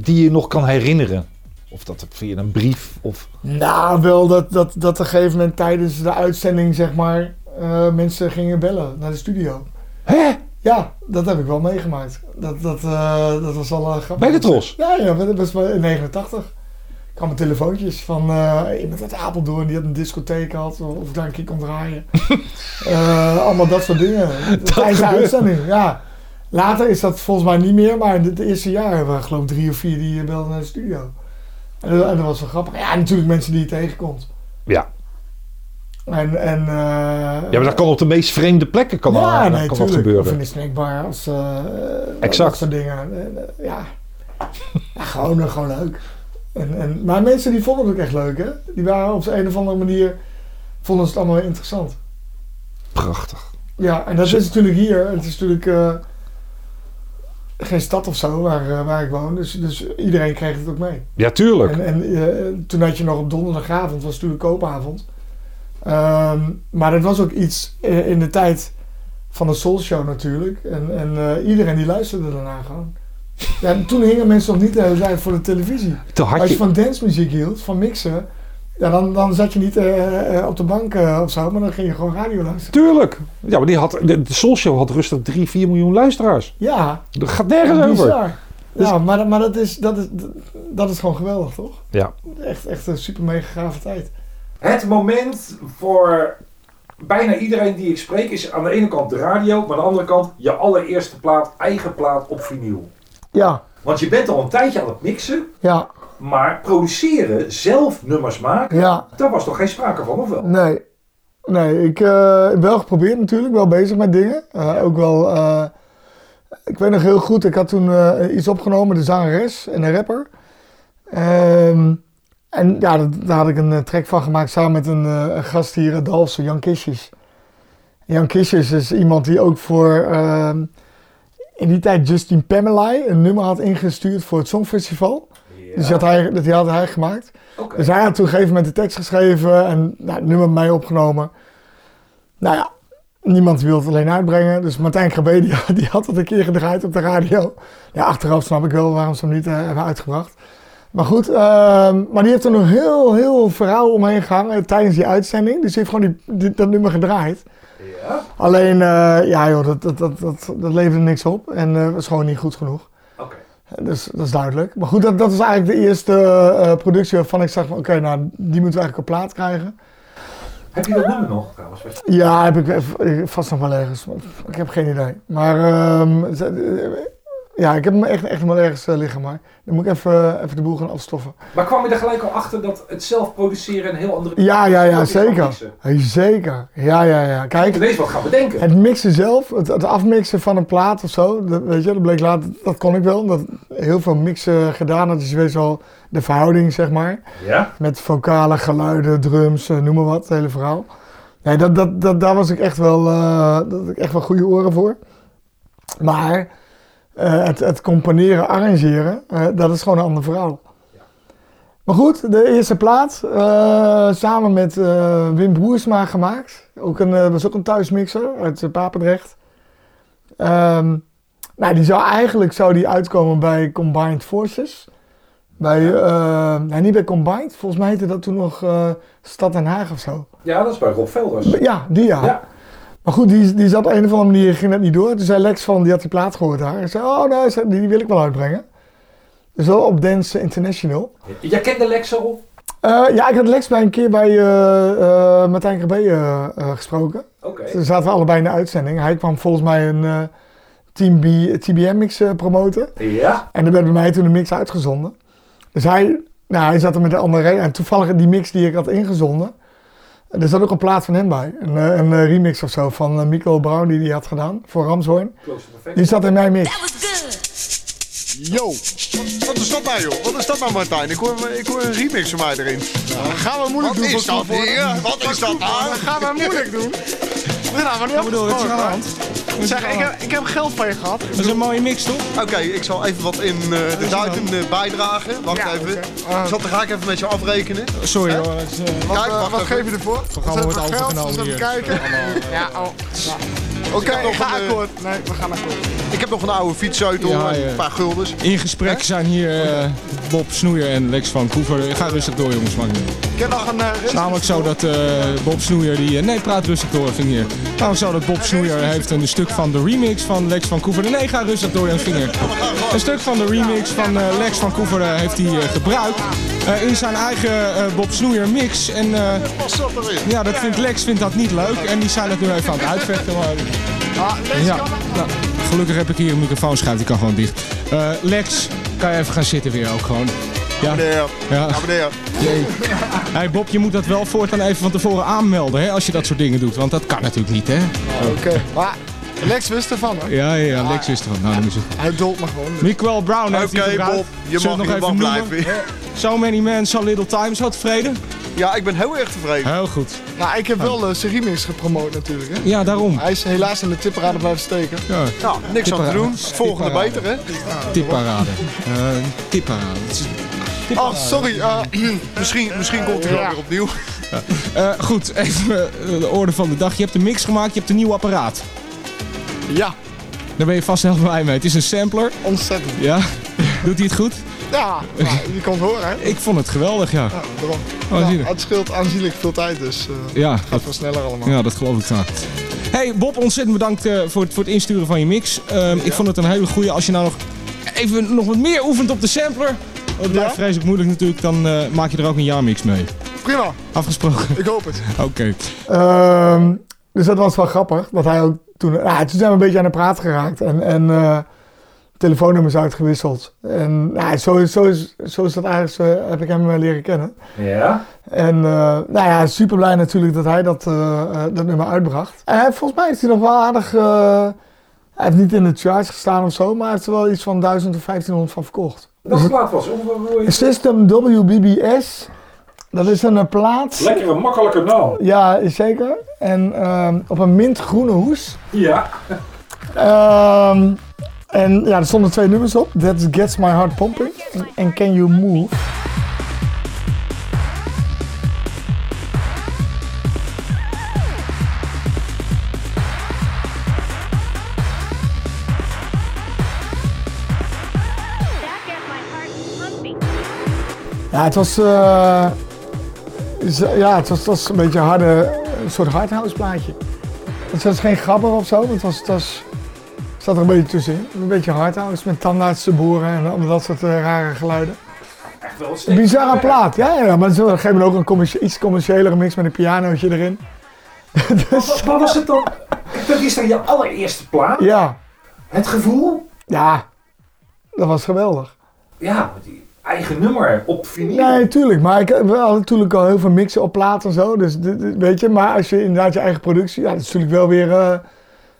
die je nog kan herinneren. Of dat via een brief of... Nou, wel dat, dat, dat op een gegeven moment tijdens de uitzending, zeg maar, eh, mensen gingen bellen naar de studio. Hè? Ja, dat heb ik wel meegemaakt. Dat, dat, eh, dat was al een grappig. Bij de Tros? Ja, ja, dat was bij- in 89. Kwamen telefoontjes van eh, iemand uit Apeldoorn die had een discotheek had. Of, of ik daar een keer kon draaien. Eh, allemaal dat soort dingen. Tijdens de uitzending, ja. Later is dat volgens mij niet meer, maar in het eerste jaar hebben we geloof ik drie of vier die belden naar de studio. En, dat- en dat was wel grappig. Ja, natuurlijk mensen die je tegenkomt. Ja. En, en, eh, ja, maar dat kan op de meest vreemde plekken kan, ja, dat- nee, kan dat tuurlijk. Of gebeuren. in de snackbar. Als, eh, Exact. Dat soort dingen. En, eh, ja. ja, gewoon, eh, gewoon leuk. En, en, maar mensen die vonden het ook echt leuk, hè? Die waren op een of andere manier, vonden ze het allemaal interessant. Prachtig. Ja, en dat is natuurlijk hier. Het is natuurlijk eh, geen stad of zo waar, eh, waar ik woon. Dus, dus iedereen kreeg het ook mee. Ja, tuurlijk. En, en eh, toen had je nog op donderdagavond, was natuurlijk koopavond. Ehm, maar dat was ook iets in de tijd van de Soul Show natuurlijk. En, en iedereen die luisterde daarna gewoon. Ja, en toen hingen mensen nog niet de hele tijd voor de televisie. Toen had Als je van dancemuziek hield, van mixen, ja, dan, dan zat je niet eh, eh, op de bank eh, of zo, maar dan ging je gewoon radio luisteren. tuurlijk. Ja, maar die had, de, de Soul Show had rustig 3, 4 miljoen luisteraars. Ja, Dat gaat nergens over. bizar. Ja, maar, maar dat, is, dat, is, dat is gewoon geweldig, toch? Ja. Echt, echt een super mega gave tijd. Het moment voor bijna iedereen die ik spreek is aan de ene kant de radio, maar aan de andere kant je allereerste plaat, eigen plaat op vinyl. Ja, Want je bent al een tijdje aan het mixen, ja, maar produceren, zelf nummers maken, ja. daar was toch geen sprake van, of wel? Nee. Nee, ik heb wel geprobeerd natuurlijk, wel bezig met dingen. Eh, Ook wel, eh, ik weet nog heel goed, ik had toen iets opgenomen, de zangeres en een rapper. Ehm, en ja, dat- daar had ik een track van gemaakt samen met een, een gast hier uit Dalfsen, Jan Kistjes. Jan Kistjes is iemand die ook voor ehm, in die tijd Justin Pamela een nummer had ingestuurd voor het Songfestival. Dus die had hij, dat die had hij gemaakt. Dus hij had toen een gegeven moment de tekst geschreven en nou, het nummer mij opgenomen. Nou ja, niemand wilde het alleen uitbrengen. Dus Martijn Krabbe die, die had het een keer gedraaid op de radio. Ja, achteraf snap ik wel waarom ze hem niet eh, hebben uitgebracht. Maar goed, ehm, maar die heeft er nog heel, heel verhaal omheen gehangen tijdens die uitzending. Dus die heeft gewoon die, die- dat nummer gedraaid. Ja, Alleen, eh, ja joh, dat, dat, dat, dat, dat leverde niks op. En eh was gewoon niet goed genoeg. oké. Dus dat is duidelijk. Maar goed, dat, dat is eigenlijk de eerste eh, productie waarvan ik zag van oké, nou die moeten we eigenlijk op plaat krijgen. Heb je dat nummer nog trouwens? Ja, heb ik eh, vast nog wel ergens. Ik heb geen idee. Maar ehm, eh, ja, ik heb hem echt, echt wel ergens eh, liggen. Maar dan moet ik even, even de boel gaan afstoffen. Maar kwam je er gelijk al achter dat het zelf produceren een heel andere... Ja, ja, ja, zeker. Hey, Zeker. Ja, ja, ja. Kijk, ineens wat gaan bedenken. het mixen zelf, het, het afmixen van een plaat of zo, dat, weet je, dat bleek later, dat kon ik wel. Omdat heel veel mixen gedaan had, dus je weet wel de verhouding, zeg maar. Ja? Met vocale geluiden, drums, eh, noem maar wat, het hele verhaal. Nee, dat, dat, dat, daar was ik echt wel, eh, dat had ik echt wel goede oren voor. Maar eh, het, het componeren, arrangeren, eh, dat is gewoon een ander verhaal. Maar goed, de eerste plaat, eh, samen met Wim Broersma gemaakt. Ook een, was ook een thuismixer uit Papendrecht. Ehm, nou, die zou eigenlijk zou die uitkomen bij Combined Forces. Bij, nee, niet bij Combined. Volgens mij heette dat toen nog Stad Den Haag of zo. Ja, dat is bij Rob Velders. Ja, die ja. Ja. Maar goed, die, die zat op een of andere manier, ging dat niet door. Toen zei Lex van, die had die plaat gehoord daar. Hij zei, oh nee, zei, die, wil ik wel uitbrengen. Dus wel op Dance International. Jij kende Lex al? Eh, ja, ik had Lex bij een keer bij eh eh, Martijn Krabbe gesproken. Oké. Toen zaten we allebei in de uitzending. Hij kwam volgens mij een Team B, TBM mix promoten. Ja? En er werd bij mij toen een mix uitgezonden. Dus hij, nou, hij zat er met de andere En toevallig die mix die ik had ingezonden. Er zat ook een plaat van hem bij. Een, eh, een eh, remix of zo van uh, Michael Brown die hij had gedaan voor Ramshoorn. Die zat in mijn mix. Yo, wat, wat is dat nou joh? Wat is dat nou Martijn? Ik hoor, ik hoor een remix van mij erin. gaan we moeilijk Wat is dat hier? Wat is dat nou? gaan we moeilijk doen. We gaan maar niet wat er aan de hand? Zeg, ik heb, ik heb geld van je gehad. Dat is een mooie mix, toch? Oké, ik zal even wat in eh, de duiten eh, bijdragen. Wacht Ja, even. Ah. Zal, dan ga ik even met je afrekenen. Sorry hoor. eh, Kijk, wacht even. je ervoor? programma wordt overgenomen hier. kijken. Ja, oh. Oké, heb nog ik ga een, eh, akkoord. Nee, we gaan akkoord. Ik heb nog een oude fietssleutel, Ja, en ja. een paar guldens. In gesprek zijn hier eh, Bob Snoeier en Lex van Koever. Ga rustig door jongens, man. Ik heb nog een... is namelijk zo dat Bob Snoeier die... nee, praat rustig door, Vinger. Namelijk zo dat Bob Snoeier heeft een stuk van de remix van Lex van Koever. Nee, ga rustig door, Jan Vinger. Een stuk van de remix van Lex van Koever heeft hij gebruikt. in zijn eigen Bob Snoeier mix. En ja, dat vindt Lex vindt dat niet leuk. En die zijn het nu even aan het uitvechten. Maar ja, nou, gelukkig heb ik hier een microfoonschuif, die kan gewoon dicht. Eh, Lex, kan je even gaan zitten weer ook gewoon. Ja, Meneer, ja. Jee. Hey Bob, je moet dat wel voortaan even van tevoren aanmelden hè, als je dat soort dingen doet. Want dat kan natuurlijk niet, hè? Oké. Maar Lex wist ervan, hè? Ja, ja, ja Lex is er van. Nou, dan is het. Hij dolt me gewoon. Miguel Brown heeft Oké. Bob, je mag nog mag even blijven. So many men, so little time. Zo tevreden? Ja, ik ben heel erg tevreden. Heel goed. Nou, ik heb wel uh, zijn remix gepromoot natuurlijk, hè? Ja, daarom. Hij is helaas in de tipparade blijven steken. Ja, Ja, niks aan te doen. Volgende beter, hè? tipparade. Eh tipparade. Oh, sorry. eh, misschien, misschien komt hij wel weer opnieuw. Eh, goed, even eh, de orde van de dag. Je hebt een mix gemaakt, je hebt een nieuw apparaat. Ja, Daar ben je vast heel blij mee. Het is een sampler. ontzettend. Ja. Doet hij het goed? Ja, nou, je kan het horen, hè? Ik vond het geweldig, ja. Ja, daarom. Oh, Ja, het scheelt aanzienlijk veel tijd, dus eh Ja, gaat veel sneller allemaal. Ja, dat geloof ik graag. Hey Bob, ontzettend bedankt eh, voor, het, voor het insturen van je mix. Ehm, Ik vond het een hele goeie. Als je nou nog even nog wat meer oefent op de sampler. Het blijft Ja? vreselijk moeilijk natuurlijk. Dan eh, maak je er ook een jaarmix mee. Prima, Afgesproken. ik hoop het. Oké. Ehm, dus dat was wel grappig. Dat hij ook toen, ja, toen zijn we een beetje aan de praat geraakt. En, en eh, telefoonnummers uitgewisseld. En ja, zo, zo, is, zo is dat eigenlijk, zo heb ik hem leren kennen. Ja? En eh, nou ja, super blij natuurlijk dat hij dat, eh, eh, dat nummer uitbracht. En hij- volgens mij heeft hij nog wel aardig. hij heeft niet in de charts gestaan of zo, maar hij heeft er wel iets van 1000 of 1500 van verkocht. Welke plaat was hoe- System WBBS, dat is een plaat. Lekker een makkelijke naam. Ja, zeker. En ehm, op een mintgroene hoes. Ja. Ehm, en ja, er stonden twee nummers op. That Gets My Heart Pumping en- Can You Move. Ja, het was, is- ja, het was, het was een beetje een harde, een soort hardhouse plaatje. Het was geen grabber of zo, het was, het was, zat er een beetje tussenin. Een beetje hardhouse met tandartsen boeren en allemaal dat soort eh, rare geluiden. Echt wel een bizarre plaat, ja, ja, maar op een gegeven moment ook een iets commerciëlere mix met een pianootje erin. dus, Wat was het dan? Dat is dan je allereerste plaat. ja, Het gevoel? ja, dat was geweldig. Ja, met die eigen nummer op vinyl. Nee, tuurlijk. Maar ik, we hadden natuurlijk al heel veel mixen op plaat en zo. Dus weet je, maar als je inderdaad je eigen productie, ja, dat is natuurlijk wel weer eh,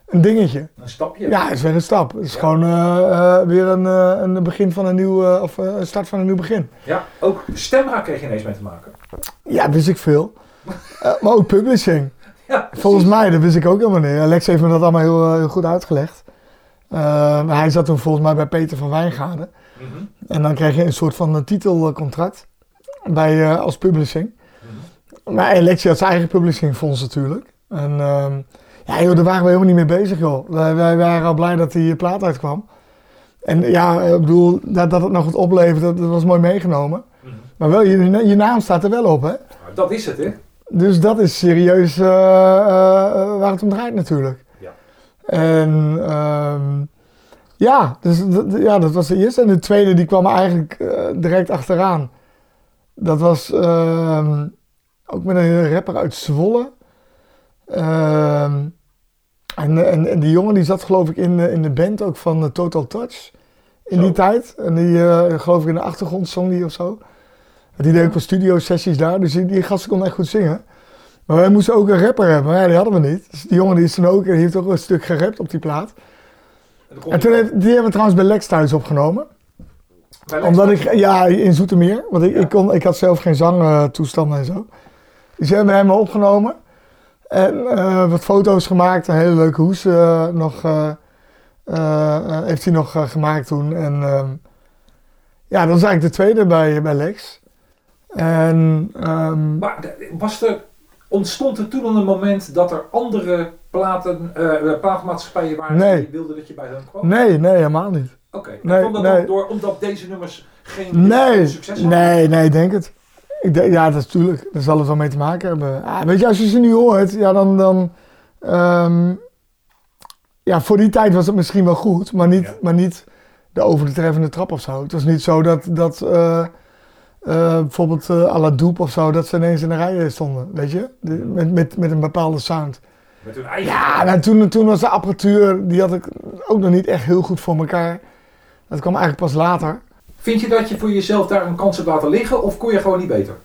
een dingetje. Een stapje. Ja, het is weer een stap. Het is gewoon eh, eh, weer een, eh, een begin van een nieuw, of een start van een nieuw begin. Ja, ook stemra kreeg je ineens mee te maken. Ja, wist ik veel. Maar ook publishing. Ja, Volgens mij, dat wist ik ook helemaal niet. Alex heeft me dat allemaal heel, heel goed uitgelegd. Hij zat toen volgens mij bij Peter van Wijngaarden. Mhm. En dan kreeg je een soort van eh, titelcontract bij, als publishing. Maar Alexia had zijn eigen publishingfonds natuurlijk. En ehm, ja, joh, daar waren we helemaal niet mee bezig, joh. Wij, wij waren al blij dat die plaat uitkwam. En ja, ik bedoel, dat, dat het nog wat oplevert, dat, dat was mooi meegenomen. Mhm. Maar wel, je, je naam staat er wel op, hè? Dat is het, hè? Dus dat is serieus eh, eh, waar het om draait natuurlijk. Ja. En ehm, ja, dus dat, ja, dat was de eerste. En de tweede die kwam eigenlijk eh, direct achteraan. Dat was ehm, ook met een rapper uit Zwolle. Ehm, en, en, en die jongen die zat geloof ik in, de- in de band ook van eh, Total Touch. In Zo. die tijd. En die eh, geloof ik in de achtergrond zong die of zo. Die deed ook wel studio sessies daar. Dus die, die gasten kon echt goed zingen. Maar wij moesten ook een rapper hebben. Maar ja, die hadden we niet. Dus die jongen die is toen ook, die heeft ook een stuk gerapt op die plaat. dan En toen heeft, die hebben we trouwens bij Lex thuis opgenomen. bij Lex Omdat thuis. ik, ja, in Zoetermeer. Want ik, Ja. ik, kon, ik had zelf geen zangtoestanden en zo. Dus die hebben we hem opgenomen. En eh, wat foto's gemaakt. Een hele leuke hoes eh, nog, eh, heeft hij nog gemaakt toen. En ehm, ja, dat was eigenlijk de tweede bij, bij Lex. En ehm, Maar was er, ontstond er toen al een moment dat er andere platen, platenmaatschappijen waren Nee. die wilden dat je bij hen kwam? nee, nee, helemaal niet. Oké, en Nee, kwam dat nee. ook door omdat deze nummers geen Nee, succes had? nee, nee, denk het. Ik denk, ja, dat is natuurlijk. Daar zal het wel mee te maken hebben. Ah, weet je, als je ze nu hoort, ja, dan. dan ehm, ja, voor die tijd was het misschien wel goed, maar niet, Ja. maar niet de over de treffende trap of zo. Het was niet zo dat, dat eh, eh, bijvoorbeeld eh à la Doep of zo, dat ze ineens in de rij stonden, weet je? De- met, met, met een bepaalde sound. Met hun eigen... Ja, nou, toen, toen was de apparatuur, die had ik ook nog niet echt heel goed voor elkaar. Dat kwam eigenlijk pas later. Vind je dat je voor jezelf daar een kans hebt laten liggen of kon je gewoon niet beter?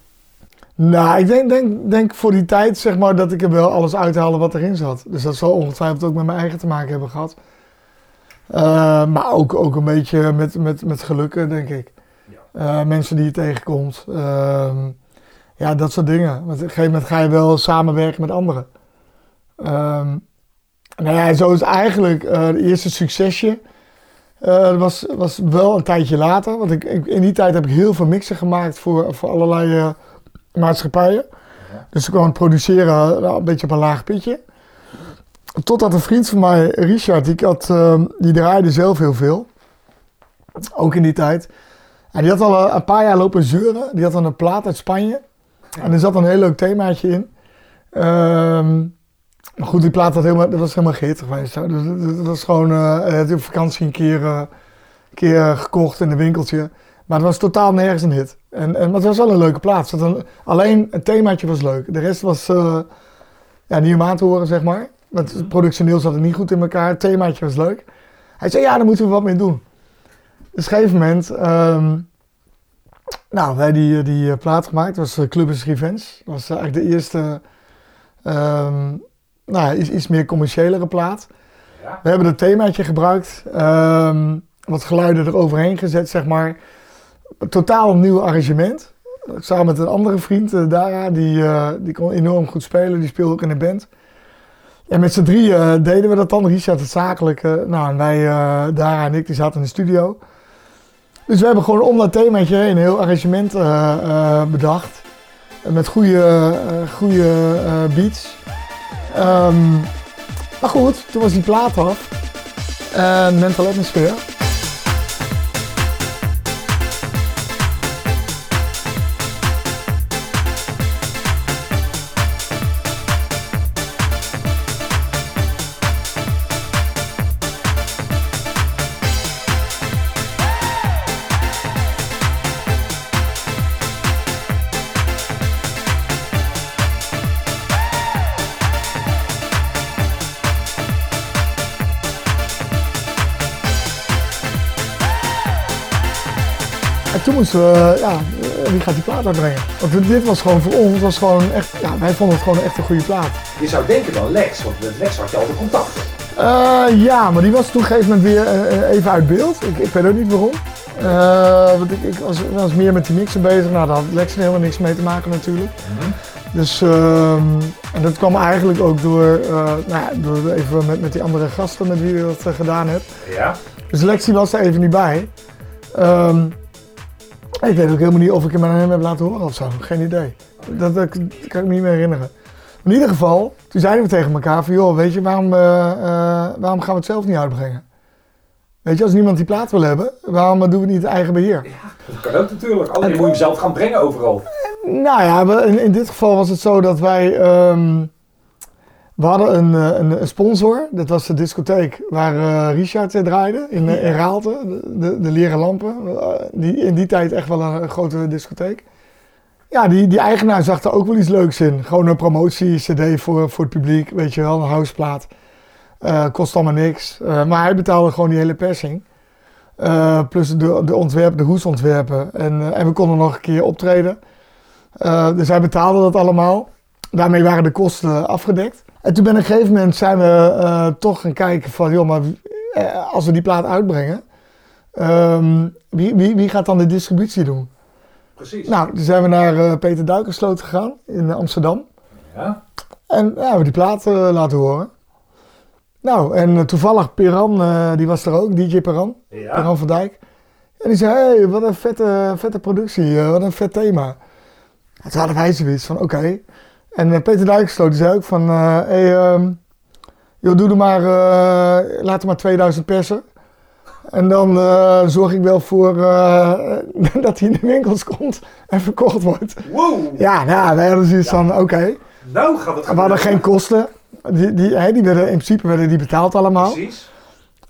Nou, ik denk, denk, denk voor die tijd zeg maar dat ik er wel alles uithaalde wat erin zat. Dus dat zal ongetwijfeld ook met mijn eigen te maken hebben gehad. Eh, maar ook, ook een beetje met, met, met gelukken, denk ik. Eh, mensen die je tegenkomt. Ehm, ja, dat soort dingen. Want op een gegeven moment ga je wel samenwerken met anderen. Ehm, nou ja, zo is eigenlijk eh het eerste succesje. Eh, was, was wel een tijdje later. Want ik, ik- in die tijd heb ik heel veel mixen gemaakt voor, voor allerlei eh, maatschappijen. Dus ik kwam produceren nou, een beetje op een laag pitje. Totdat een vriend van mij, Richard, die, had, eh, die draaide zelf heel veel. Ook in die tijd. En die had al eh, een paar jaar lopen zeuren. Die had dan een plaat uit Spanje. En er zat een heel leuk themaatje in. Ehm, maar goed, die plaat had helemaal, dat was helemaal geweest. hè. Dus dat, was gewoon, had op vakantie een keer, eh, keer gekocht in een winkeltje. Maar het was totaal nergens een hit. En, en, maar het was wel een leuke plaat. Een- alleen het themaatje was leuk. De rest was eh, ja, niet om aan te horen, zeg maar. Want productioneel zat het niet goed in elkaar. Het themaatje was leuk. Hij zei, ja, daar moeten we wat mee doen. Dus op een gegeven moment... ehm, nou, wij die, die plaat gemaakt. Dat was Club is Revenge. Dat was eigenlijk de eerste... ehm, nou, iets, iets meer commerciëlere plaat. Ja. We hebben het themaatje gebruikt. ehm, wat geluiden eroverheen gezet, zeg maar. Een totaal nieuw arrangement. Samen met een andere vriend, eh, Dara, die, eh, die kon enorm goed spelen. Die speelde ook in een band. En met z'n drieën eh, deden we dat dan. Richard het zakelijke. Nou, en wij, Dara en ik, die zaten in de studio. Dus we hebben gewoon om dat themaatje heen een heel arrangement bedacht. Met goede, goede beats. Ehm, maar goed, toen was die plaat af. En Mental Atmosphere. We, ja, eh, wie gaat die plaat uitbrengen? Want dit was gewoon voor ons, was gewoon echt, ja, wij vonden het gewoon echt een goede plaat. Je zou denken dan Lex, want met Lex had je altijd contact. Eh, ja, maar die was toen op een gegeven moment weer even uit beeld. Ik, ik weet ook niet waarom. Want ik, ik was, was meer met die mixen bezig. Nou, daar had Lex er helemaal niks mee te maken natuurlijk. Dus, ehm, en dat kwam eigenlijk ook door, nou ja, door even met, met die andere gasten met wie je dat gedaan hebt. Ja. Dus Lexi was er even niet bij. Ehm, ik weet ook helemaal niet of ik hem aan hem heb laten horen of zo. Geen idee. Dat, dat, dat kan ik me niet meer herinneren. In ieder geval, toen zeiden we tegen elkaar van... joh, weet je, waarom, eh, eh, waarom gaan we het zelf niet uitbrengen? Weet je, als niemand die plaat wil hebben, waarom doen we het niet eigen beheer? Dat kan ook natuurlijk. Alleen moet je hem zelf gaan brengen overal. Nou ja, in, in dit geval was het zo dat wij... ehm, we hadden een, eh, een, een sponsor, dat was de discotheek waar eh, Richard eh, draaide in, in Raalte, de, de, de Leren Lampen. Die, in die tijd echt wel een, grote discotheek. Ja, die, die eigenaar zag er ook wel iets leuks in. Gewoon een promotie-cd voor, voor het publiek, weet je wel, een houseplaat. Kost allemaal niks. Maar hij betaalde gewoon die hele persing. Plus de, de ontwerpen, de hoesontwerpen. En, en we konden nog een keer optreden. Dus hij betaalde dat allemaal. Daarmee waren de kosten afgedekt. En toen ben op een gegeven moment zijn we eh, toch gaan kijken van... joh, maar eh, als we die plaat uitbrengen... ehm, wie, wie, wie gaat dan de distributie doen? Precies. Nou, toen zijn we naar eh, Peter Duikersloot gegaan in Amsterdam. Ja. En ja, we hebben die plaat laten horen. Nou, en eh, toevallig Piran, eh, die was er ook, DJ Piran. Ja. Piran van Dijk. En die zei, hey, wat een vette, vette productie, wat een vet thema. En toen hadden wij zoiets van, oké. En eh, Peter Duikersloot die zei ook van, eh hey, ehm, joh, doe er maar, eh, laat er maar 2000 persen. En dan zorg ik wel voor dat hij in de winkels komt en verkocht wordt. Wow, Ja, nou, wij hadden zoiets van, oké, nou gaat het we hadden geen kosten. Die, die, die werden, in principe werden die betaald allemaal. Precies.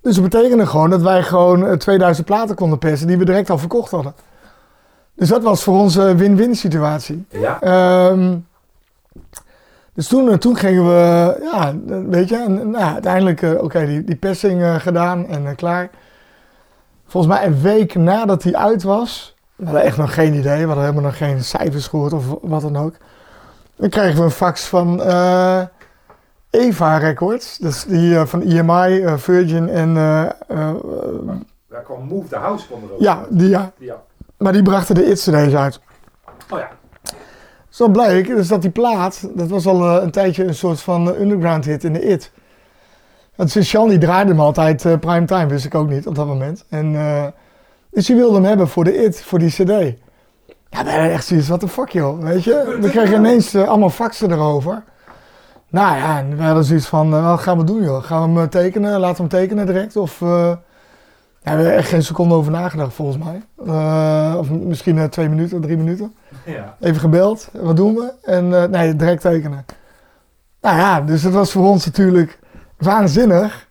Dus dat betekende gewoon dat wij gewoon eh, 2000 platen konden persen die we direct al verkocht hadden. Dus dat was voor ons een win-win situatie. Ja. Ehm, dus toen, eh, toen gingen we, ja, weet je, en, nou, uiteindelijk, eh, oké, die, die persing eh, gedaan en klaar. Volgens mij een week nadat die uit was, we hadden echt nog geen idee, we hadden helemaal nog geen cijfers gehoord of wat dan ook. Dan kregen we een fax van Eva Records, dus die van EMI, Virgin en, Daar kwam Move the House erop. ja, die, ja, Ja. maar die brachten de It-CD's uit. Oh ja. Zo bleek dus dat die plaat, dat was al eh, een tijdje een soort van eh, underground hit in de IT. Want Sjan die draaide hem altijd eh prime time, wist ik ook niet op dat moment. En, dus die wilde hem hebben voor de IT, voor die cd. Ja, hadden echt zoiets, what the fuck joh, weet je. We kregen ineens allemaal faxen erover. Nou ja, en we hadden zoiets van, wat gaan we doen joh? Gaan we hem tekenen, laten we hem tekenen direct? Of, eh, ja, we hebben echt geen seconde over nagedacht volgens mij. Eh, of misschien eh, twee minuten, drie minuten. ja. Even gebeld, wat doen we? En eh, nee, direct tekenen. Nou ja, dus dat was voor ons natuurlijk waanzinnig.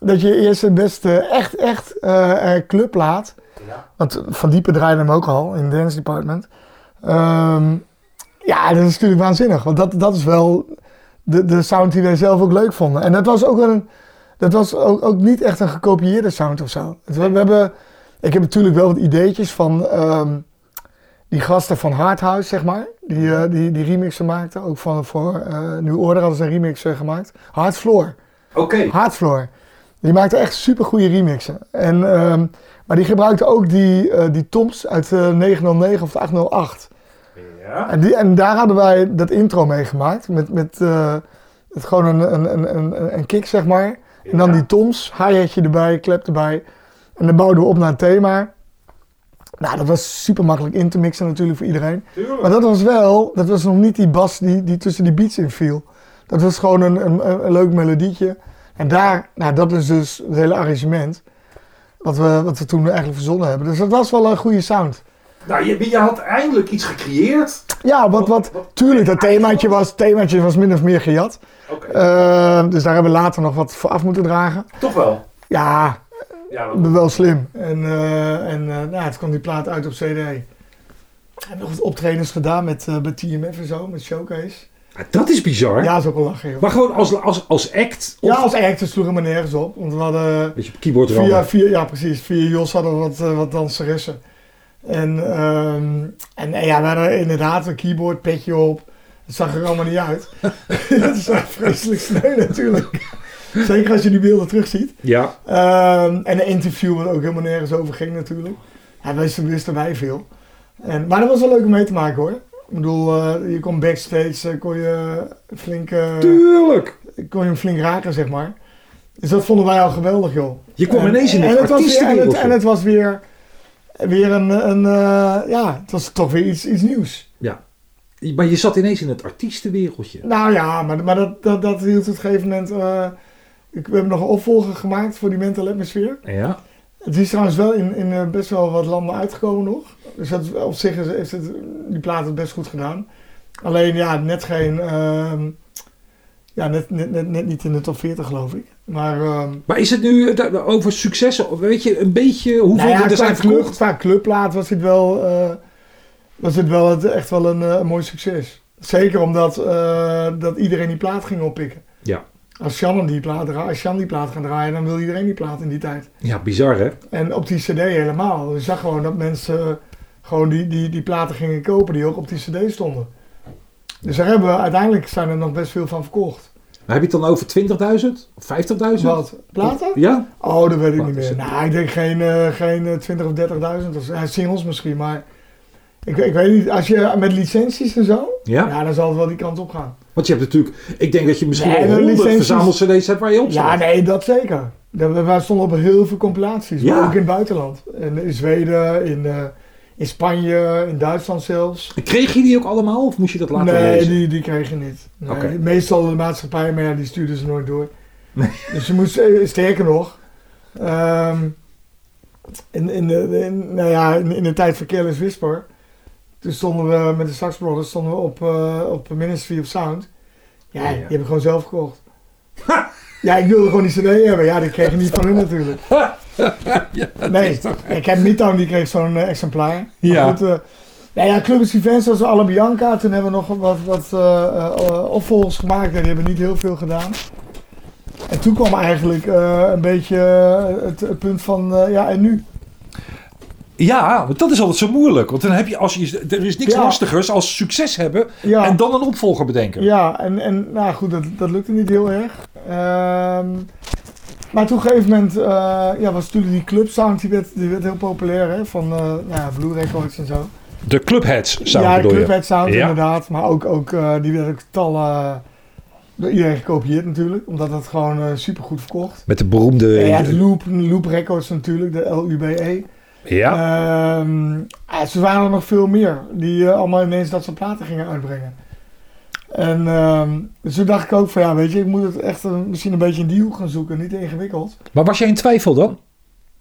Dat je eerst het beste echt, echt eh, clubplaat. Ja. Want Van Diepen draaide hem ook al in het dance department. Ehm, ja, dat is natuurlijk waanzinnig. Want dat, dat is wel de, de sound die wij zelf ook leuk vonden. En dat was ook een... Dat was ook, ook niet echt een gekopieerde sound of zo. We, we hebben, ik heb natuurlijk wel wat ideetjes van ehm, die gasten van Hardhouse, zeg maar. Die, eh, die, die remixen maakten. Ook van, voor eh New Order hadden ze een remix eh, gemaakt. Hardfloor. Oké. Hardfloor. Die maakte echt super goede remixen. En, ehm, maar die gebruikte ook die, die toms uit de 909 of de 808. Ja. En, die, en daar hadden wij dat intro mee gemaakt. Met, met, met gewoon een, een, een, een, een kick, zeg maar. En dan die toms, hi-hatje erbij, klep erbij. En dan bouwden we op naar een thema. Nou, dat was super makkelijk in te mixen natuurlijk voor iedereen. Tuurlijk. Maar dat was wel, dat was nog niet die bas die, die tussen die beats in viel. Dat was gewoon een, een, een leuk melodietje. En daar, nou dat is dus het hele arrangement. Wat we, wat we toen eigenlijk verzonnen hebben. Dus dat was wel een goede sound. Nou, je, je had eindelijk iets gecreëerd. Ja, wat, wat, tuurlijk, dat themaatje was, themaatje was min of meer gejat. Eh, dus daar hebben we later nog wat voor af moeten dragen. Toch wel. Ja, Ja, wel slim. En, eh en eh, nou, het kwam die plaat uit op CD. We hebben nog wat optredens gedaan met, met TMF en zo, met Showcase. Dat is bizar. Ja, dat is ook wel lachen, joh. Maar gewoon als, als, als act? Of Ja, als act, dus sloegen we nergens op. Want we hadden Beetje op keyboard via, via, ja precies, via Jos hadden we wat, wat danseressen. En, ehm, en eh, ja, we hadden inderdaad een keyboard, petje op. Het zag er allemaal niet uit. dat is vreselijk sneu natuurlijk. Zeker als je die beelden terugziet. Ja. Ehm, en een interview wat ook helemaal nergens over ging natuurlijk. Ja, wisten, wisten wij veel. En, maar dat was wel leuk om mee te maken hoor. Ik bedoel, eh, je kon backstage, eh, kon je flink, eh, Tuurlijk. kon je hem flink raken zeg maar. Dus dat vonden wij al geweldig joh. Je kwam En- ineens in en het was weer- en, het, artiestenwereldje. en het was weer, weer een, een eh, ja, het was toch weer iets, iets nieuws. Ja. Maar je zat ineens in het artiestenwereldje. Nou ja, maar, maar dat, dat, dat hield op een gegeven moment... eh, ik, we hebben nog een opvolger gemaakt voor die Mental Atmosphere. Ja. Het is trouwens wel in, in eh, best wel wat landen uitgekomen nog. Dus dat, op zich is, het, die plaat het best goed gedaan. Alleen ja, net geen... ehm, ja, net, net, net, net niet in de top 40 geloof ik. Maar... ehm, Maar is het nu eh, over successen? Weet je een beetje hoeveel nou ja, er zijn club, verkocht? qua clubplaat was dit wel, eh, was dit wel het, echt wel een, eh, een mooi succes. Zeker omdat dat iedereen die plaat ging oppikken. Ja. Als Sjan die plaat, als Sjan die plaat gaat draaien, dan wil iedereen die plaat in die tijd. Ja, bizar hè? En op die cd helemaal. Je zag gewoon dat mensen gewoon die, die, die platen gingen kopen die ook op die cd stonden. Dus daar hebben we, uiteindelijk zijn er nog best veel van verkocht. Maar heb je het dan over 20.000? Of 50.000? Wat? Platen? Ja? Oh, dat weet ik niet meer. Nou, ik denk geen, eh geen eh, 20 of 30.000. of. Ja, singles misschien, maar ik, ik weet niet. Als je met licenties en zo, Ja? ja, dan zal het wel die kant op gaan. Want je hebt natuurlijk... Ik denk dat je misschien Nee, wel de 100 licenties- verzamel-cd's hebt waar je op Ja, nee, dat zeker. We, stonden op heel veel compilaties, Ja. ook in het buitenland. In, in Zweden, in, eh, in Spanje, in Duitsland zelfs. Kreeg je die ook allemaal of moest je dat laten nee, lezen? die, die kreeg je niet. Nee. Meestal de maatschappij, maar ja, die stuurden ze nooit door. Dus je moest, eh, sterker nog, ehm, in, in, de, in, nou ja, in, in de tijd van Careless Whisper. Toen stonden we met de Sax Brothers stonden we op, eh, op Ministry of Sound. Ja, die heb ik gewoon zelf gekocht. Ja, ik wilde gewoon die cd hebben. Ja, die kreeg ik niet van hun natuurlijk. Nee, ik heb Midtown, die kreeg zo'n eh, exemplaar. Maar Ja. Goed, nou ja, Clubs Events zoals Alle Bianca. Toen hebben we nog wat, wat eh, opvolgers gemaakt. En die hebben niet heel veel gedaan. En toen kwam eigenlijk een beetje het, het punt van, ja, en nu? Ja, want dat is altijd zo moeilijk. Want dan heb je, als je, er is niks Ja. lastigers als succes hebben Ja. en dan een opvolger bedenken. Ja, en, en nou goed, dat, dat lukte niet heel erg. Ehm, maar toen op een gegeven moment eh, ja, was natuurlijk die clubsound, die werd, die werd heel populair, hè, van nou ja, Blue Records en zo. De clubheads sound ja, de bedoel je? clubhead sound Ja. inderdaad, maar ook, ook eh, die werd ook tallen door iedereen gekopieerd natuurlijk, omdat het gewoon super goed verkocht. Met de beroemde... Ja, de Loop, Loop Records natuurlijk, de LUBE. Ja. Ehm, ja, ze waren er nog veel meer die allemaal ineens dat soort platen gingen uitbrengen. En ehm, dus toen dacht ik ook van ja, weet je, ik moet het echt misschien een beetje in die hoek gaan zoeken, niet ingewikkeld. Maar was jij in twijfel dan?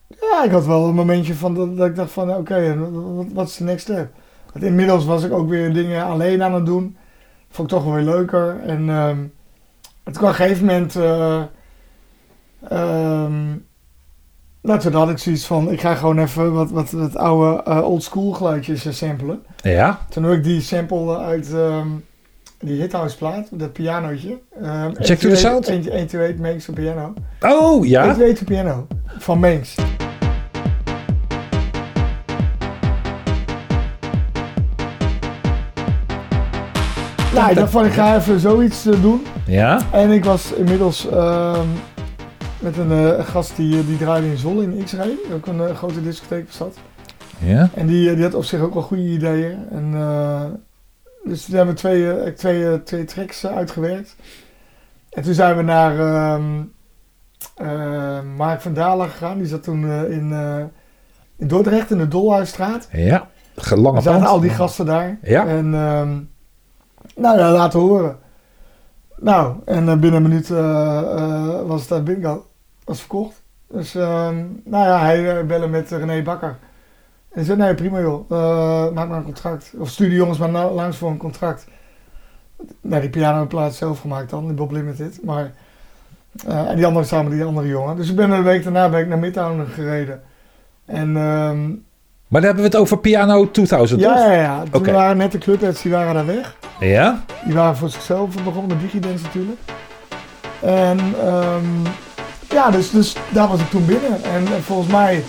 Ja, ik had wel een momentje van dat, dat ik dacht van oké, wat, wat is de next step? Want inmiddels was ik ook weer dingen alleen aan het doen. Vond ik toch wel weer leuker. En toen kwam op een gegeven moment... ehm, nou, toen had ik zoiets van, ik ga gewoon even wat, wat, wat oude eh, old school geluidjes eh, samplen. Ja. Toen heb ik die sample uit ehm, die Hithouse plaat, dat pianootje. Um, Check to the sound? 128 Makes a Piano. Oh, ja. 128 Piano van Manx. Nou, ik dacht van ik ga even zoiets eh, doen. Ja. En ik was inmiddels ehm, met een eh, gast die, die draaide in Zwolle in X-Ray. Ook een eh, grote discotheek was dat. Ja. En die, eh, die had op zich ook wel goede ideeën. En, eh, dus toen hebben we twee, eh, twee, eh, twee tracks eh, uitgewerkt. En toen zijn we naar ehm, eh, Mark van Dalen gegaan. Die zat toen in, in Dordrecht in de Dolhuisstraat. Ja. Lange Er pand. al die gasten daar. Ja. En ehm, nou, ja, laten horen. Nou, en binnen een minuut was het uit bingo. Was verkocht. Dus ehm, nou ja, hij bellen met René Bakker. En zei, nee prima joh, Eh, maak maar een contract. Of stuur die jongens maar na- langs voor een contract. Nou, die pianoplaat zelf gemaakt dan, die Bob Limited. Maar, eh, en die andere samen die andere jongen. Dus ik ben een week daarna ben ik naar Midtown gereden. En ehm, Maar dan hebben we het over Piano 2000, ja, toch? ja, ja. Toen Oké. waren net de clubheads, die waren daar weg. Ja. Die waren voor zichzelf begonnen met Digidance natuurlijk. En ehm, ja, dus, dus daar was ik toen binnen. En, en volgens mij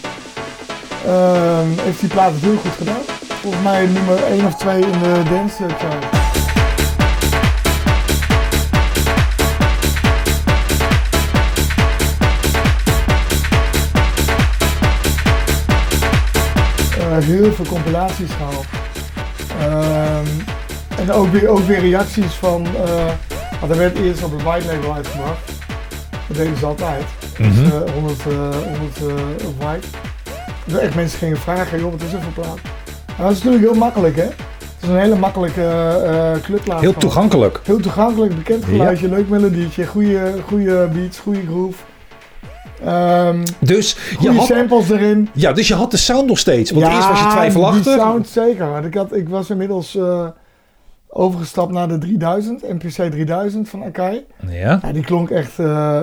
ehm, heeft die plaat het heel goed gedaan. Volgens mij nummer 1 of 2 in de dance chart. Eh, heel veel compilaties gehaald. Ehm, en ook weer, ook weer reacties van. eh want er werd eerst op het white label uitgebracht. Dat deden ze altijd. Dus Mhm. eh, 100, eh 100 eh, op white. Dus echt mensen gingen vragen: joh, wat is er voor plaat? Maar dat is natuurlijk heel makkelijk, hè? Het is een hele makkelijke clubplaat. Heel toegankelijk. Heel toegankelijk, bekend geluidje, leuk melodietje, goede, goede beats, goede groove. Ehm Dus je, had, samples erin. ja, dus je had de sound nog steeds. Want eerst was je twijfelachtig. die sound zeker. Want ik, had, ik was inmiddels eh, overgestapt naar de 3000, MPC 3000 van Akai. Ja. Ja, die klonk echt,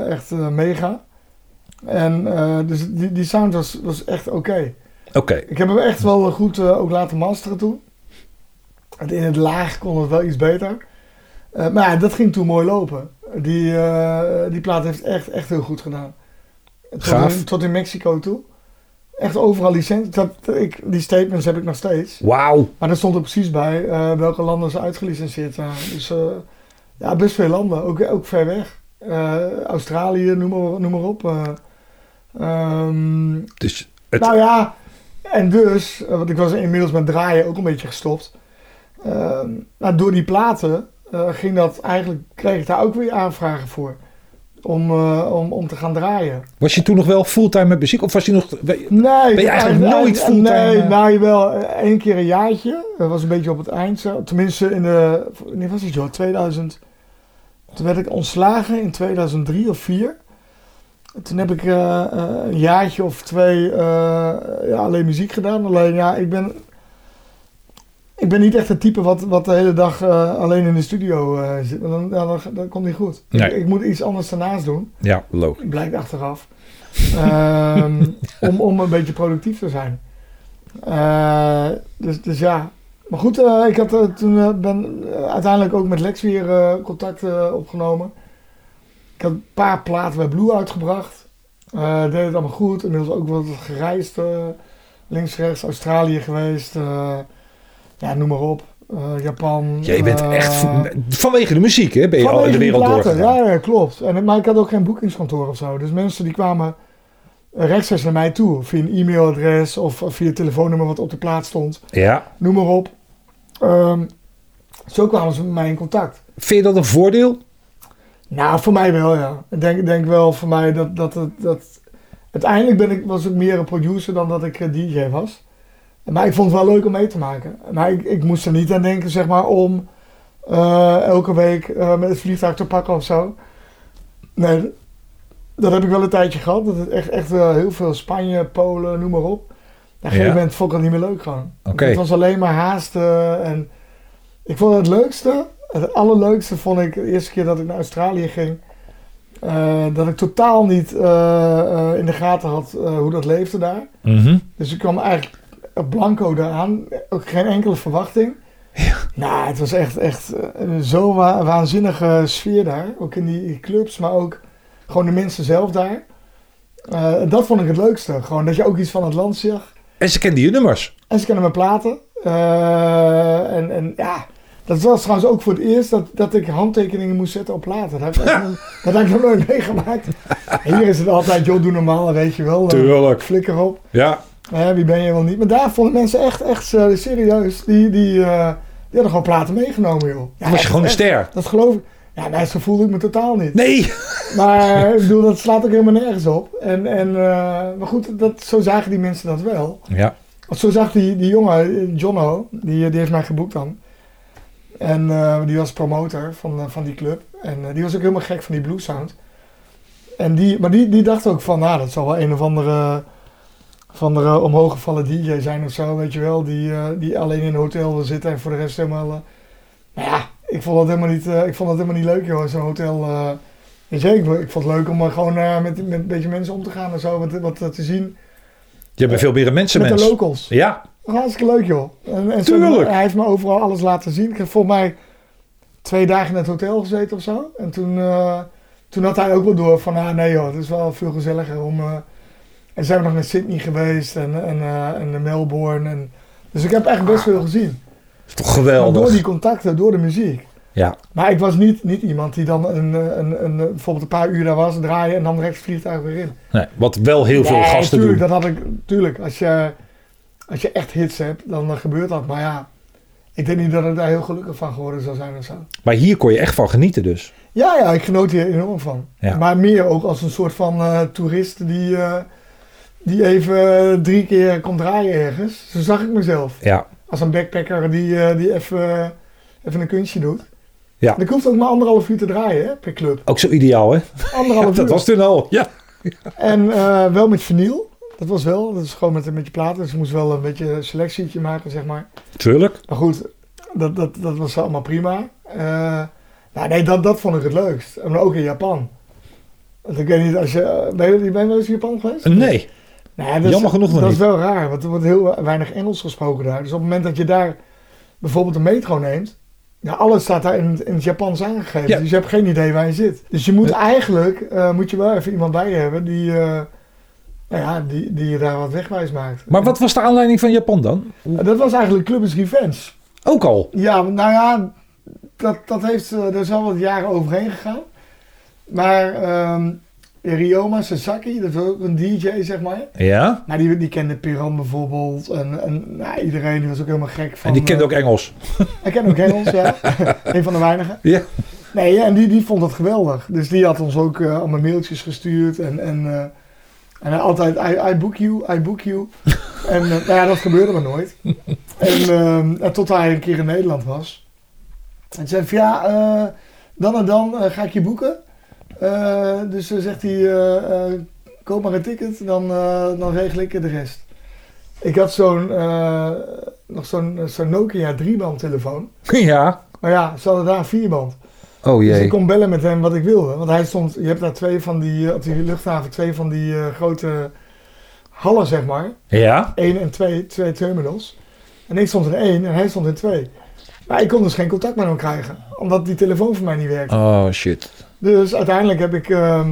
echt mega. En eh, dus die, die sound was, was echt oké. Oké. Ik heb hem echt wel goed eh, ook laten masteren toen. En in het laag kon het wel iets beter. Eh, maar ja, dat ging toen mooi lopen. Die, die plaat heeft echt, echt heel goed gedaan. Tot in, tot in Mexico toe. Echt overal licentie. Dat, ik, die statements heb ik nog steeds. Wauw. Maar er stond er precies bij welke landen ze uitgelicenseerd waren. Dus ja, best veel landen. Ook, ook ver weg. Australië, noem maar, noem maar op. Eh, ehm, Dus het, nou ja, en dus, eh, want ik was inmiddels met draaien ook een beetje gestopt. Nou, door die platen eh, ging dat eigenlijk, kreeg ik daar ook weer aanvragen voor. Om, eh, om, om te gaan draaien. was je toen nog wel fulltime met muziek? Of was je nog... Nee, Ben je eigenlijk nooit fulltime, Nee, eh? nou wel één keer een jaartje. Dat was een beetje op het eind. zo. Tenminste in de, nee was het joh, 2000. Toen werd ik ontslagen in 2003 of 4. Toen heb ik eh, eh, een jaartje of twee eh, ja, alleen muziek gedaan. Alleen ja, ik ben, ik ben niet echt het type wat, wat de hele dag alleen in de studio zit. Want Dan, ja, dan, dan komt niet goed. Nee. Ik, ik moet iets anders daarnaast doen. Ja, logisch. Blijkt achteraf. Ehm, om, om een beetje productief te zijn. Dus, dus ja. Maar goed, ik had, toen ben uiteindelijk ook met Lex weer contact opgenomen. Had een paar platen bij Blue uitgebracht. Eh deed het allemaal goed. Inmiddels ook wat gereisd. eh, links, rechts, Australië geweest. eh, ja, noem maar op. Japan. Ja, je bent echt van- vanwege de muziek, hè? Ben je al de wereld doorgegaan. Ja, ja, klopt. En, maar ik had ook geen boekingskantoor of zo. Dus mensen die kwamen rechtstreeks naar mij toe. Via een e-mailadres of via het telefoonnummer wat op de plaat stond. Ja. Noem maar op. Ehm, zo kwamen ze met mij in contact. Vind je dat een voordeel? Nou, voor mij wel, ja. Ik denk, denk wel voor mij dat, dat, dat, dat... Uiteindelijk ben ik, was ik meer een producer dan dat ik eh, DJ was. Maar ik vond het wel leuk om mee te maken. Maar ik, ik moest er niet aan denken, zeg maar, om eh, elke week eh, met het vliegtuig te pakken of zo. Nee, dat heb ik wel een tijdje gehad. Dat het echt, echt wel heel veel Spanje, Polen, noem maar op. Op een gegeven moment vond ik dat niet meer leuk gewoon. Het was alleen maar haasten en ik vond het leukste, het allerleukste vond ik de eerste keer dat ik naar Australië ging. eh, dat ik totaal niet eh, eh, in de gaten had hoe dat leefde daar. Mhm. Dus ik kwam eigenlijk blanco eraan. Ook geen enkele verwachting. Nou, het was echt, echt zo'n wa- waanzinnige sfeer daar. Ook in die clubs, maar ook gewoon de mensen zelf daar. Dat vond ik het leukste. Gewoon dat je ook iets van het land zag. En ze kenden je nummers. En ze kennen mijn platen. En, en ja, dat was trouwens ook voor het eerst dat, dat ik handtekeningen moest zetten op platen. Dat heb ik, dat heb ik nog nooit meegemaakt. Hier is het altijd, joh, doe normaal, weet je wel. Eh, Tuurlijk. Flikker op. Ja. Wie ben je wel niet? Maar daar vonden mensen echt, echt eh, serieus. Die, die, eh, die hadden gewoon platen meegenomen, joh. Ja, was je gewoon een echt. ster. Dat geloof ik. Ja, nee, zo voelde ik me totaal niet. Nee. Maar ik bedoel, dat slaat ook helemaal nergens op. En, en, maar goed, dat, zo zagen die mensen dat wel. Ja. Want zo zag die, die jongen, Jono, die, die heeft mij geboekt dan. En eh, die was promotor van, eh, van die club. En eh, die was ook helemaal gek van die blues sound. En die, maar die, die dacht ook van, nou, dat zal wel een of andere, van de omhooggevallen DJ zijn of zo, weet je wel. Die, die alleen in een hotel wil zitten en voor de rest helemaal... eh, nou ja, ik vond dat helemaal niet, ik vond dat helemaal niet leuk, joh, zo'n hotel... weet je, ik, ik vond het leuk om gewoon met, met een beetje mensen om te gaan en zo, wat, wat te zien. Je bent veel meer een Met de mensenmens. locals. Ja. Hartstikke leuk, joh. En, en zo, Tuurlijk. hij heeft me overal alles laten zien. Ik heb volgens mij twee dagen in het hotel gezeten of zo. En toen, eh, toen had hij ook wel door van, ah nee joh, het is wel veel gezelliger om... eh, en zijn we nog naar Sydney geweest en, en, eh, en Melbourne. En, dus ik heb echt best veel gezien. is toch Maar geweldig. door die contacten, door de muziek. Ja. Maar ik was niet, niet iemand die dan een, een, een, een- bijvoorbeeld een paar uur daar was, draaien en dan direct het vliegtuig weer in. Nee, wat wel heel veel Nee, gasten tuurlijk, doen. dat had ik. Tuurlijk, als je, als je echt hits hebt, dan gebeurt dat. Maar ja, ik denk niet dat ik daar heel gelukkig van geworden zou zijn of zo. Maar hier kon je echt van genieten dus. Ja, ja, ik genoot hier enorm van. Ja. Maar meer ook als een soort van eh, toerist die, eh, die even eh, drie keer komt draaien ergens. Zo zag ik mezelf. Ja. Als een backpacker die, die even, even een kunstje doet. Ja. En ik hoefde ook maar anderhalf uur te draaien hè, per club. Ook zo ideaal, hè? Anderhalf uur. dat was toen al. Ja. En wel met vinyl. Dat was wel. Dat is gewoon met, met je platen. Dus ik moest wel een beetje een selectietje maken, zeg maar. Tuurlijk. Maar goed, dat, dat, dat was allemaal prima. Eh, nou, nee, dat, dat vond ik het leukst. En ook in Japan. Want ik weet niet, als je... Ben je, ben je wel eens in Japan geweest? Nee. Nee, dat is- Jammer genoeg nog Dat niet. is wel raar, want er wordt heel weinig Engels gesproken daar. Dus op het moment dat je daar bijvoorbeeld een metro neemt... Ja, alles staat daar in, het- in het Japans aangegeven. Ja. Dus je hebt geen idee waar je zit. Dus je moet eigenlijk... eh, moet je wel even iemand bij je hebben die... eh, nou ja, die, die je daar wat wegwijs maakt. Maar wat was de aanleiding van Japan dan? Dat was eigenlijk Club is Revenge. Ook al. Ja, nou ja, dat, dat heeft, eh, er is al wat jaren overheen gegaan. Maar ehm Ryoma Sasaki, dat is ook een DJ, zeg maar. Ja. Maar die, die kende Piran bijvoorbeeld. En, en nou, iedereen die was ook helemaal gek van... En die kende eh, ook Engels. Hij kende ook Engels, ja. een van de weinigen. Ja. Nee, en die, die vond dat geweldig. Dus die had ons ook eh, allemaal mailtjes gestuurd. En, en, eh, en hij altijd, I, I book you, I book you. en eh, nou ja, dat gebeurde maar nooit. en, ehm, en tot hij een keer in Nederland was. En zei van ja, eh, dan en dan eh, ga ik je boeken. Dus zegt hij, koop maar een ticket, dan, dan regel ik de rest. Ik had zo'n, nog zo'n zo'n Nokia drieband telefoon. Ja. Maar ja, ze hadden daar een vierband. Oh Dus ik jee. kon bellen met hem wat ik wilde. Want hij stond, je hebt daar twee van die, eh, op die luchthaven, twee van die eh, grote hallen, zeg maar. Ja? Eén en twee, twee terminals. En ik stond in één en hij stond in twee. Maar ik kon dus geen contact met hem krijgen. Omdat die telefoon voor mij niet werkte. Oh shit. Dus uiteindelijk heb ik ehm,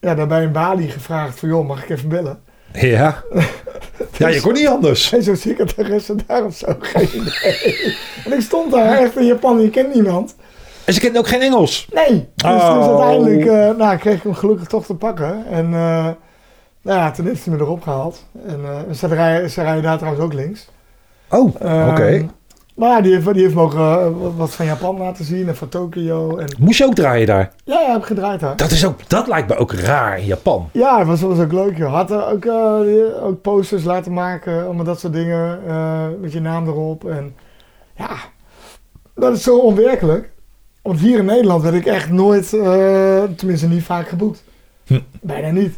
ja, daarbij een balie gevraagd van... joh, mag ik even bellen? Ja. Ja, je kon niet anders. En zo'n secretaresse daar of zo. Geen idee. En ik stond daar echt in Japan, je kent niemand. En ze kende ook geen Engels. Nee. Dus, Oh. dus uiteindelijk eh, nou, kreeg ik hem gelukkig toch te pakken. En eh, nou ja, toen heeft hij me erop gehaald. En eh, ze, rijden, ze rijden daar trouwens ook links. Oh, oké. Ehm, maar ja, die heeft, die heeft me ook wat van Japan laten zien en van Tokio. En, Moest je ook draaien daar? ja, ja, heb gedraaid daar. Dat, is ook, dat lijkt me ook raar in Japan. Ja, het was, was ook leuk. joh. Had er ook, eh, ook posters laten maken, allemaal dat soort dingen. eh, met je naam erop. En ja, dat is zo onwerkelijk. Want hier in Nederland werd ik echt nooit, eh, tenminste niet vaak geboekt. Hm. Bijna niet.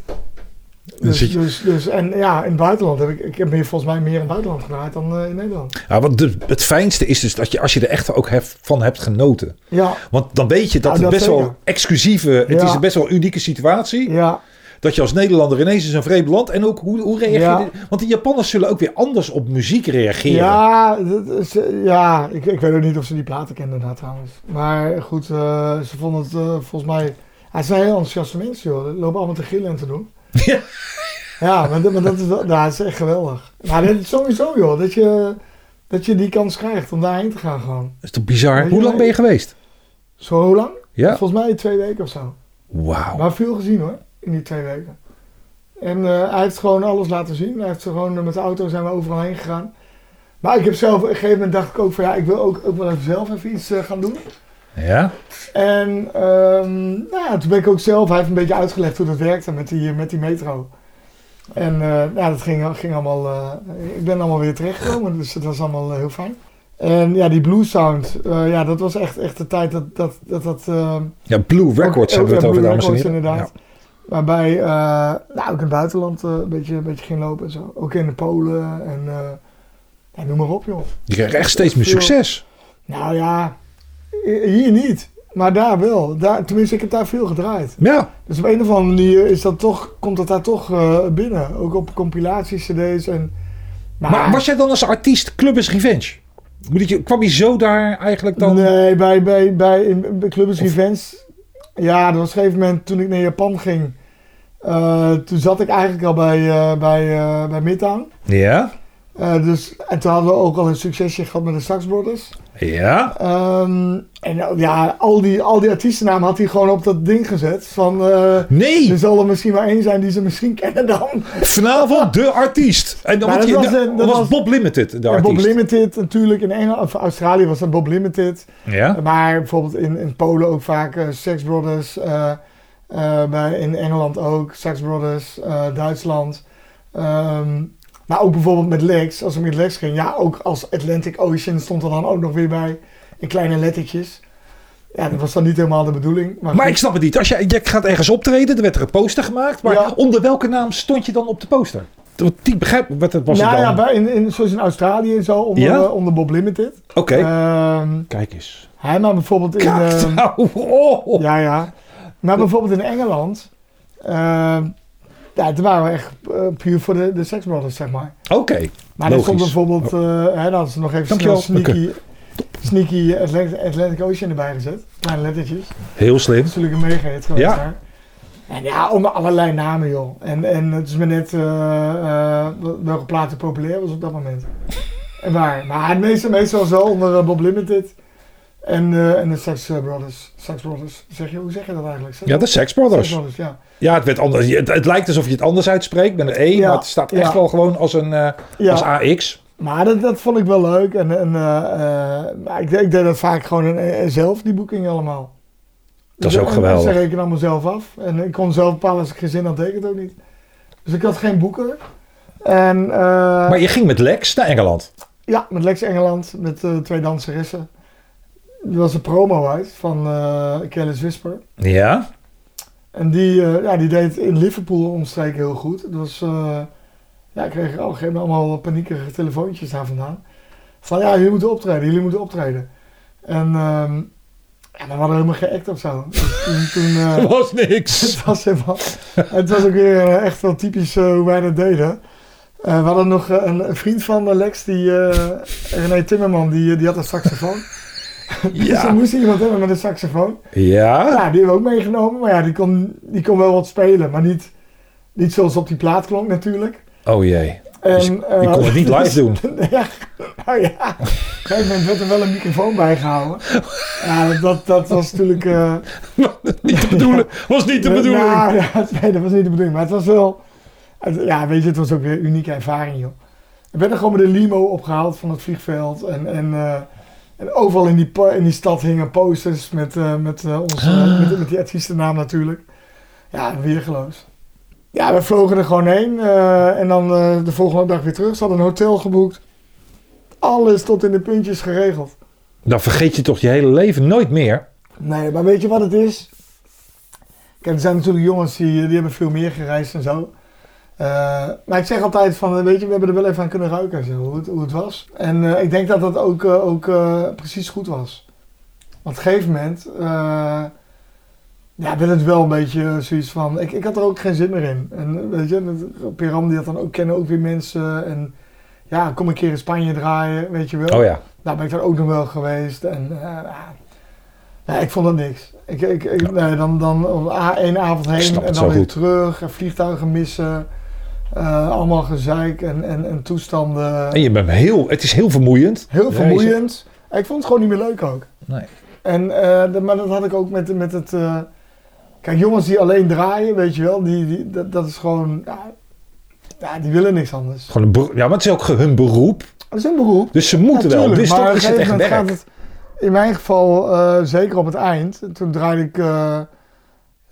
Dus, je- dus, dus, en ja, in het buitenland heb ik, ik heb meer, volgens mij meer in het buitenland gedraaid dan eh, in Nederland. Ja, want de, het fijnste is dus dat je, als je er echt ook hef- van hebt genoten. Ja, Want dan weet je dat Ja, het best wel exclusieve, het Ja. is een best wel unieke situatie. ja, Dat je als Nederlander ineens in een vreemd land en ook hoe, hoe reageer Ja. je? Want die Japanners zullen ook weer anders op muziek reageren. Ja, is, eh, ja ik, ik weet ook niet of ze die platen kenden daar trouwens. Maar goed, eh, ze vonden het eh, volgens mij... Hij zijn heel enthousiaste mensen, joh. Lopen allemaal te gillen en te doen. Ja. Ja, maar, dat- maar dat, is, dat is echt geweldig. Maar dat is sowieso, joh. Dat je, dat je die kans krijgt om daarheen te gaan gewoon. Dat is toch bizar? Weet je Hoe lang ben je geweest? Zo lang? Ja. Volgens mij twee weken of zo. Wauw. Maar veel gezien hoor, in die twee weken. En eh, hij heeft gewoon alles laten zien. Hij heeft ze gewoon eh, met de auto zijn we overal heen gegaan. Maar ik heb zelf, op een gegeven moment dacht ik ook van ja, ik wil ook, ook wel even zelf even iets eh, gaan doen. Ja? En ehm, nou ja, toen ben ik ook zelf, hij heeft een beetje uitgelegd hoe dat werkte met die, met die metro. En eh, ja, dat ging, ging allemaal, ik ben allemaal weer terechtgekomen, dus het was allemaal heel fijn. En ja, die Blue Sound, ja, dat was echt, echt de tijd dat dat, dat, dat Ja, Blue Records ook- hebben we het over, dames en heren. inderdaad. Waarbij, eh, nou, ook in het buitenland eh, een, beetje, een beetje ging lopen en zo. Ook in de Polen en eh, ja, noem maar op, joh. Je krijgt echt steeds meer succes. Nou ja, hier niet. Maar daar wel. Daar, tenminste, ik heb daar veel gedraaid. Ja. Dus op een of andere manier is dat toch, komt dat daar toch binnen. Ook op compilatie-cd's. En, Maar was jij dan als artiest Clubbers Revenge? Moet je, kwam je zo daar eigenlijk dan? Nee, bij, bij, bij, in, bij Clubbers Events. Ja, dat was op een gegeven moment toen ik naar Japan ging. eh, toen zat ik eigenlijk al bij, eh, bij, eh, bij Midtown. Ja? Dus, en toen hadden we ook al een succesje gehad met de Sax Brothers. Ja? Ehm, en ja, al die, al die artiestennamen had hij gewoon op dat ding gezet. Van, eh, Nee! er zal er misschien maar één zijn die ze misschien kennen dan. Vanavond de artiest. En dan dat je, was, dat was was- Bob Limited, de En Bob artiest. Limited natuurlijk. In Engeland, of Australië was dat Bob Limited. Ja? Maar bijvoorbeeld in, in Polen ook vaak eh, Sex Brothers. eh, eh, bij, in Engeland ook Sex Brothers. Duitsland. Ehm, maar ook bijvoorbeeld met Lex. Als ik met Lex ging. Ja, ook als Atlantic Ocean stond er dan ook nog weer bij. In kleine lettertjes. Ja, dat was dan niet helemaal de bedoeling. Maar, Maar ik snap het niet. Als je, je gaat ergens optreden, er werd er een poster gemaakt. Maar Ja. onder welke naam stond je dan op de poster? Die begrijp wat het was het nou dan? ja, in, in, zoals in Australië en zo. Onder, Ja? eh, onder Bob Limited. Oké. Ehm, Kijk eens. hij maar bijvoorbeeld in... Oh. Ja, ja. Maar bijvoorbeeld in Engeland. ehm, ja, toen waren we echt eh, puur voor de, de Sex Brothers, zeg maar. Oké. Maar er stond bijvoorbeeld, eh hè, dan ze nog even snel sneaky, sneaky Atlantic, Atlantic Ocean erbij gezet. Kleine lettertjes. Heel slim. Dat is natuurlijk een mega-hit geweest Ja. daar. En ja, onder allerlei namen, joh. En, en het is maar net eh, welke platen populair was op dat moment. En waar. Maar het meeste, meestal zo onder Bob Limited. En, eh, en de Sex eh, Brothers. Sex Brothers. Zeg je, hoe zeg je dat eigenlijk? Sex Ja, de Sex Brothers. Sex Brothers, ja. Ja, het, werd anders. Het, het lijkt alsof je het anders uitspreekt met een E, Ja, maar het staat echt ja. wel gewoon als een eh, Ja. als AX. Maar dat, dat vond ik wel leuk. En, en ik, ik deed dat vaak gewoon zelf, die boekingen allemaal. Dat is Dus, ook en- geweldig. En ze rekenen allemaal zelf af. En ik kon zelf bepalen als ik geen zin had, deed ik het ook niet. Dus ik had geen boeker. En Maar je ging met Lex naar Engeland. ja, met Lex Engeland, met twee danseressen. Er was een promo uit van eh Careless Whisper. Ja. En die, eh, ja, die deed in Liverpool omstreken heel goed. Het was, eh, ja, ik kreeg op een gegeven moment allemaal paniekerige telefoontjes daar vandaan. Van ja, jullie moeten optreden, jullie moeten optreden. En ehm, ja, maar we hadden helemaal geen act of zo. Dus toen, toen, was niks. het was helemaal, het was ook weer echt wel typisch hoe wij dat deden. We hadden nog een, een vriend van Lex, die, René Timmerman, die, die had een saxofoon. Dus Ja. er moest iemand hebben met een saxofoon. Ja? Ja, die hebben we ook meegenomen. Maar ja, die kon, die kon wel wat spelen. Maar niet, niet zoals op die plaat klonk natuurlijk. Oh jee. En, Dus die eh, kon het niet live doen. ja, nou ja. Op een gegeven moment werd er wel een microfoon bijgehouden. Ja, dat, dat, was natuurlijk... eh, niet de bedoeling. Was niet de bedoeling. Nou, ja, nee, dat was niet de bedoeling. Maar het was wel... het- ja, weet je, het was ook weer een unieke ervaring, joh. We werden gewoon met de limo opgehaald van het vliegveld. En, en, eh, en overal in die, in die stad hingen posters met, eh, met, eh, onze, Ah. met, met die artiestennaam natuurlijk. Ja, weergeloos. Ja, we vlogen er gewoon heen. eh, en dan de volgende dag weer terug. Ze hadden een hotel geboekt. Alles tot in de puntjes geregeld. Dan vergeet je toch je hele leven nooit meer. Nee, maar weet je wat het is? Kijk, er zijn natuurlijk jongens die, die hebben veel meer gereisd en zo. Eh, maar ik zeg altijd van, weet je, we hebben er wel even aan kunnen ruiken en zo, hoe, het, hoe het was. En eh, ik denk dat dat ook, eh, ook precies goed was. Want op een gegeven moment, ja, werd het wel een beetje zoiets van, ik, ik had er ook geen zin meer in. En weet je, Piram die had dan ook, kennen ook weer mensen. En ja, kom een keer in Spanje draaien, weet je wel. Oh ja. Daar ben ik daar ook nog wel geweest. En ja, ik vond dat niks. Ik, ik, ik, nee, dan, dan één avond heen en dan weer goed. terug. En vliegtuigen missen. Eh, allemaal gezeik en, en, en toestanden. En je bent heel, het is heel vermoeiend. Heel Reizen. vermoeiend. Ik vond het gewoon niet meer leuk ook. Nee. En, eh, de- maar dat had ik ook met, met het... eh, kijk, jongens die alleen draaien, weet je wel. Die, die, dat, dat is gewoon... Ja, ja, die willen niks anders. Gewoon een beroep. Ja, maar het is ook hun beroep. Dat is een beroep. Dus ze moeten wel. Dus maar toch op is een het echt gegeven moment werk. gaat het in mijn geval, eh, zeker op het eind, toen draaide ik...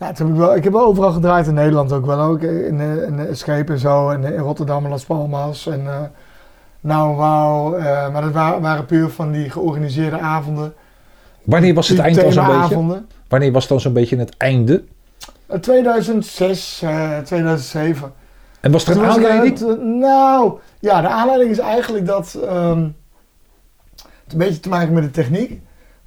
eh, ja, heb ik, wel, ik heb wel overal gedraaid in Nederland ook wel. Ook in, de- in de Escape en zo. In Rotterdam en Las Palmas. En eh nou wauw. eh, maar dat waren, waren puur van die georganiseerde avonden. Wanneer was het eind dan zo'n beetje? Wanneer was dan zo'n beetje het einde? Eh, 2006, eh 2007. En was er een aanleiding? eh, nou, ja, de aanleiding is eigenlijk dat... ehm, het een beetje te maken met de techniek.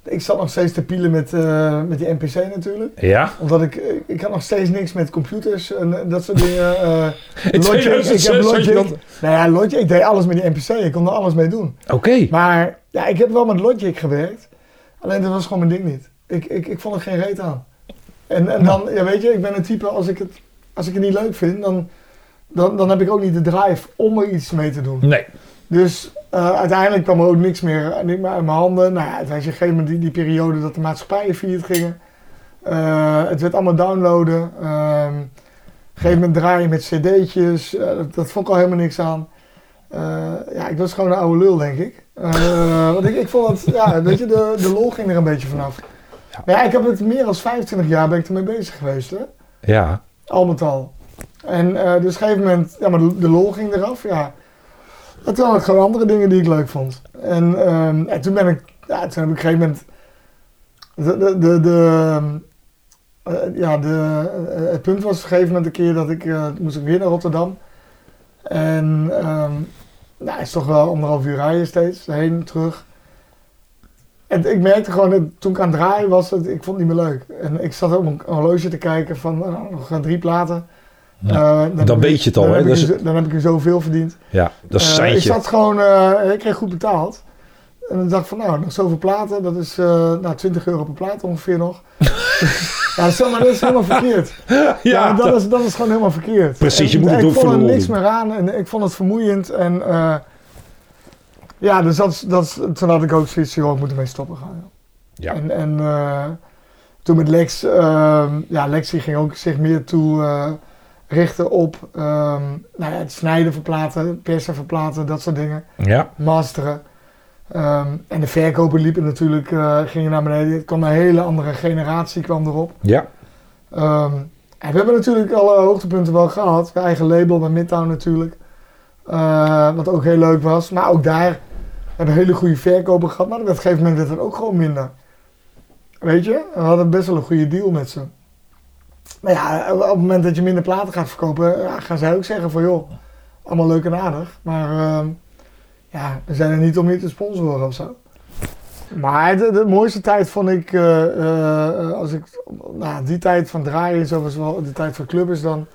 Ik zat nog steeds te pielen met, eh, met die NPC natuurlijk. Ja. Omdat ik, ik had nog steeds niks met computers en eh, dat soort dingen. eh, In Logic, ik 2006 heb Logic. Nou ja, Logic, ik deed alles met die NPC. Ik kon er alles mee doen. Oké. Maar ja, ik heb wel met Logic gewerkt. Alleen dat was gewoon mijn ding niet. Ik, ik, ik vond er geen reet aan. En, en dan, ja weet je, ik ben een type, als ik het, als ik het niet leuk vind, dan, dan, dan heb ik ook niet de drive om er iets mee te doen. Nee. Dus eh, uiteindelijk kwam er ook niks meer, uit mijn handen. Nou ja, het was op een gegeven moment die, die periode dat de maatschappijen failliet gingen. Eh, het werd allemaal downloaden. Ehm, op een gegeven moment draaien met cd'tjes. Eh, dat, dat vond ik al helemaal niks aan. Ja, ik was gewoon een oude lul, denk ik. Want ik, ik vond het, ja, weet je, de, de lol ging er een beetje vanaf. Maar ja, ik heb het meer dan 25 jaar ben ik ermee bezig geweest, hè. Ja. Al met al. En dus op een gegeven moment, ja, maar de, de lol ging eraf, ja. En toen had ik gewoon andere dingen die ik leuk vond. En, ehm, en toen ben ik, ja, toen heb ik op een gegeven moment, de, de, de, de, eh, ja, de, eh, het punt was op een gegeven moment een keer dat ik, eh, moest ik weer naar Rotterdam. En, ehm nou, is toch wel anderhalf uur rijden steeds, heen, terug. En ik merkte gewoon, dat toen ik aan het draaien was, dat ik vond het niet meer leuk. En ik zat op mijn horloge te kijken van, nou, nog drie platen. Ja, Eh, dan weet ik- je het al, Dan, hè? ik, zo- dan heb ik er zoveel verdiend. Ja, dat is Eh, seintje. ik zat gewoon, eh, ik kreeg goed betaald. En dan dacht ik van, nou, nog zoveel platen, dat is nou, 20 euro per plaat ongeveer nog. ja, maar dat is helemaal verkeerd. Ja, dat, is, dat is gewoon helemaal verkeerd. Precies, je En moet het ik doen voor vond de er niks meer aan en ik vond het vermoeiend. En ja, dus dat, dat, toen had ik ook zoiets joh, ik moet ermee stoppen gaan. joh. Ja. En, en toen met Lex, ehm, ja, Lex ging ook zich meer toe richten op ehm, nou ja, het snijden van platen, persen van platen, dat soort dingen. Ja. Masteren. Ehm, en de verkopen liepen natuurlijk, eh, gingen naar beneden. Het kwam een hele andere generatie kwam erop. Ja. Ehm, en we hebben natuurlijk alle hoogtepunten wel gehad. Mijn eigen label bij Midtown natuurlijk. Eh, wat ook heel leuk was. Maar ook daar hebben we hele goede verkopen gehad. Maar op een gegeven moment werd het ook gewoon minder. Weet je? We hadden best wel een goede deal met ze. Maar ja, op het moment dat je minder platen gaat verkopen, gaan zij ook zeggen van joh, allemaal leuk en aardig. Maar ehm, ja, we zijn er niet om je te sponsoren of zo. Maar de, mooiste tijd vond ik, eh, eh, als ik, nou, die tijd van draaien, zoals wel de tijd van club dan.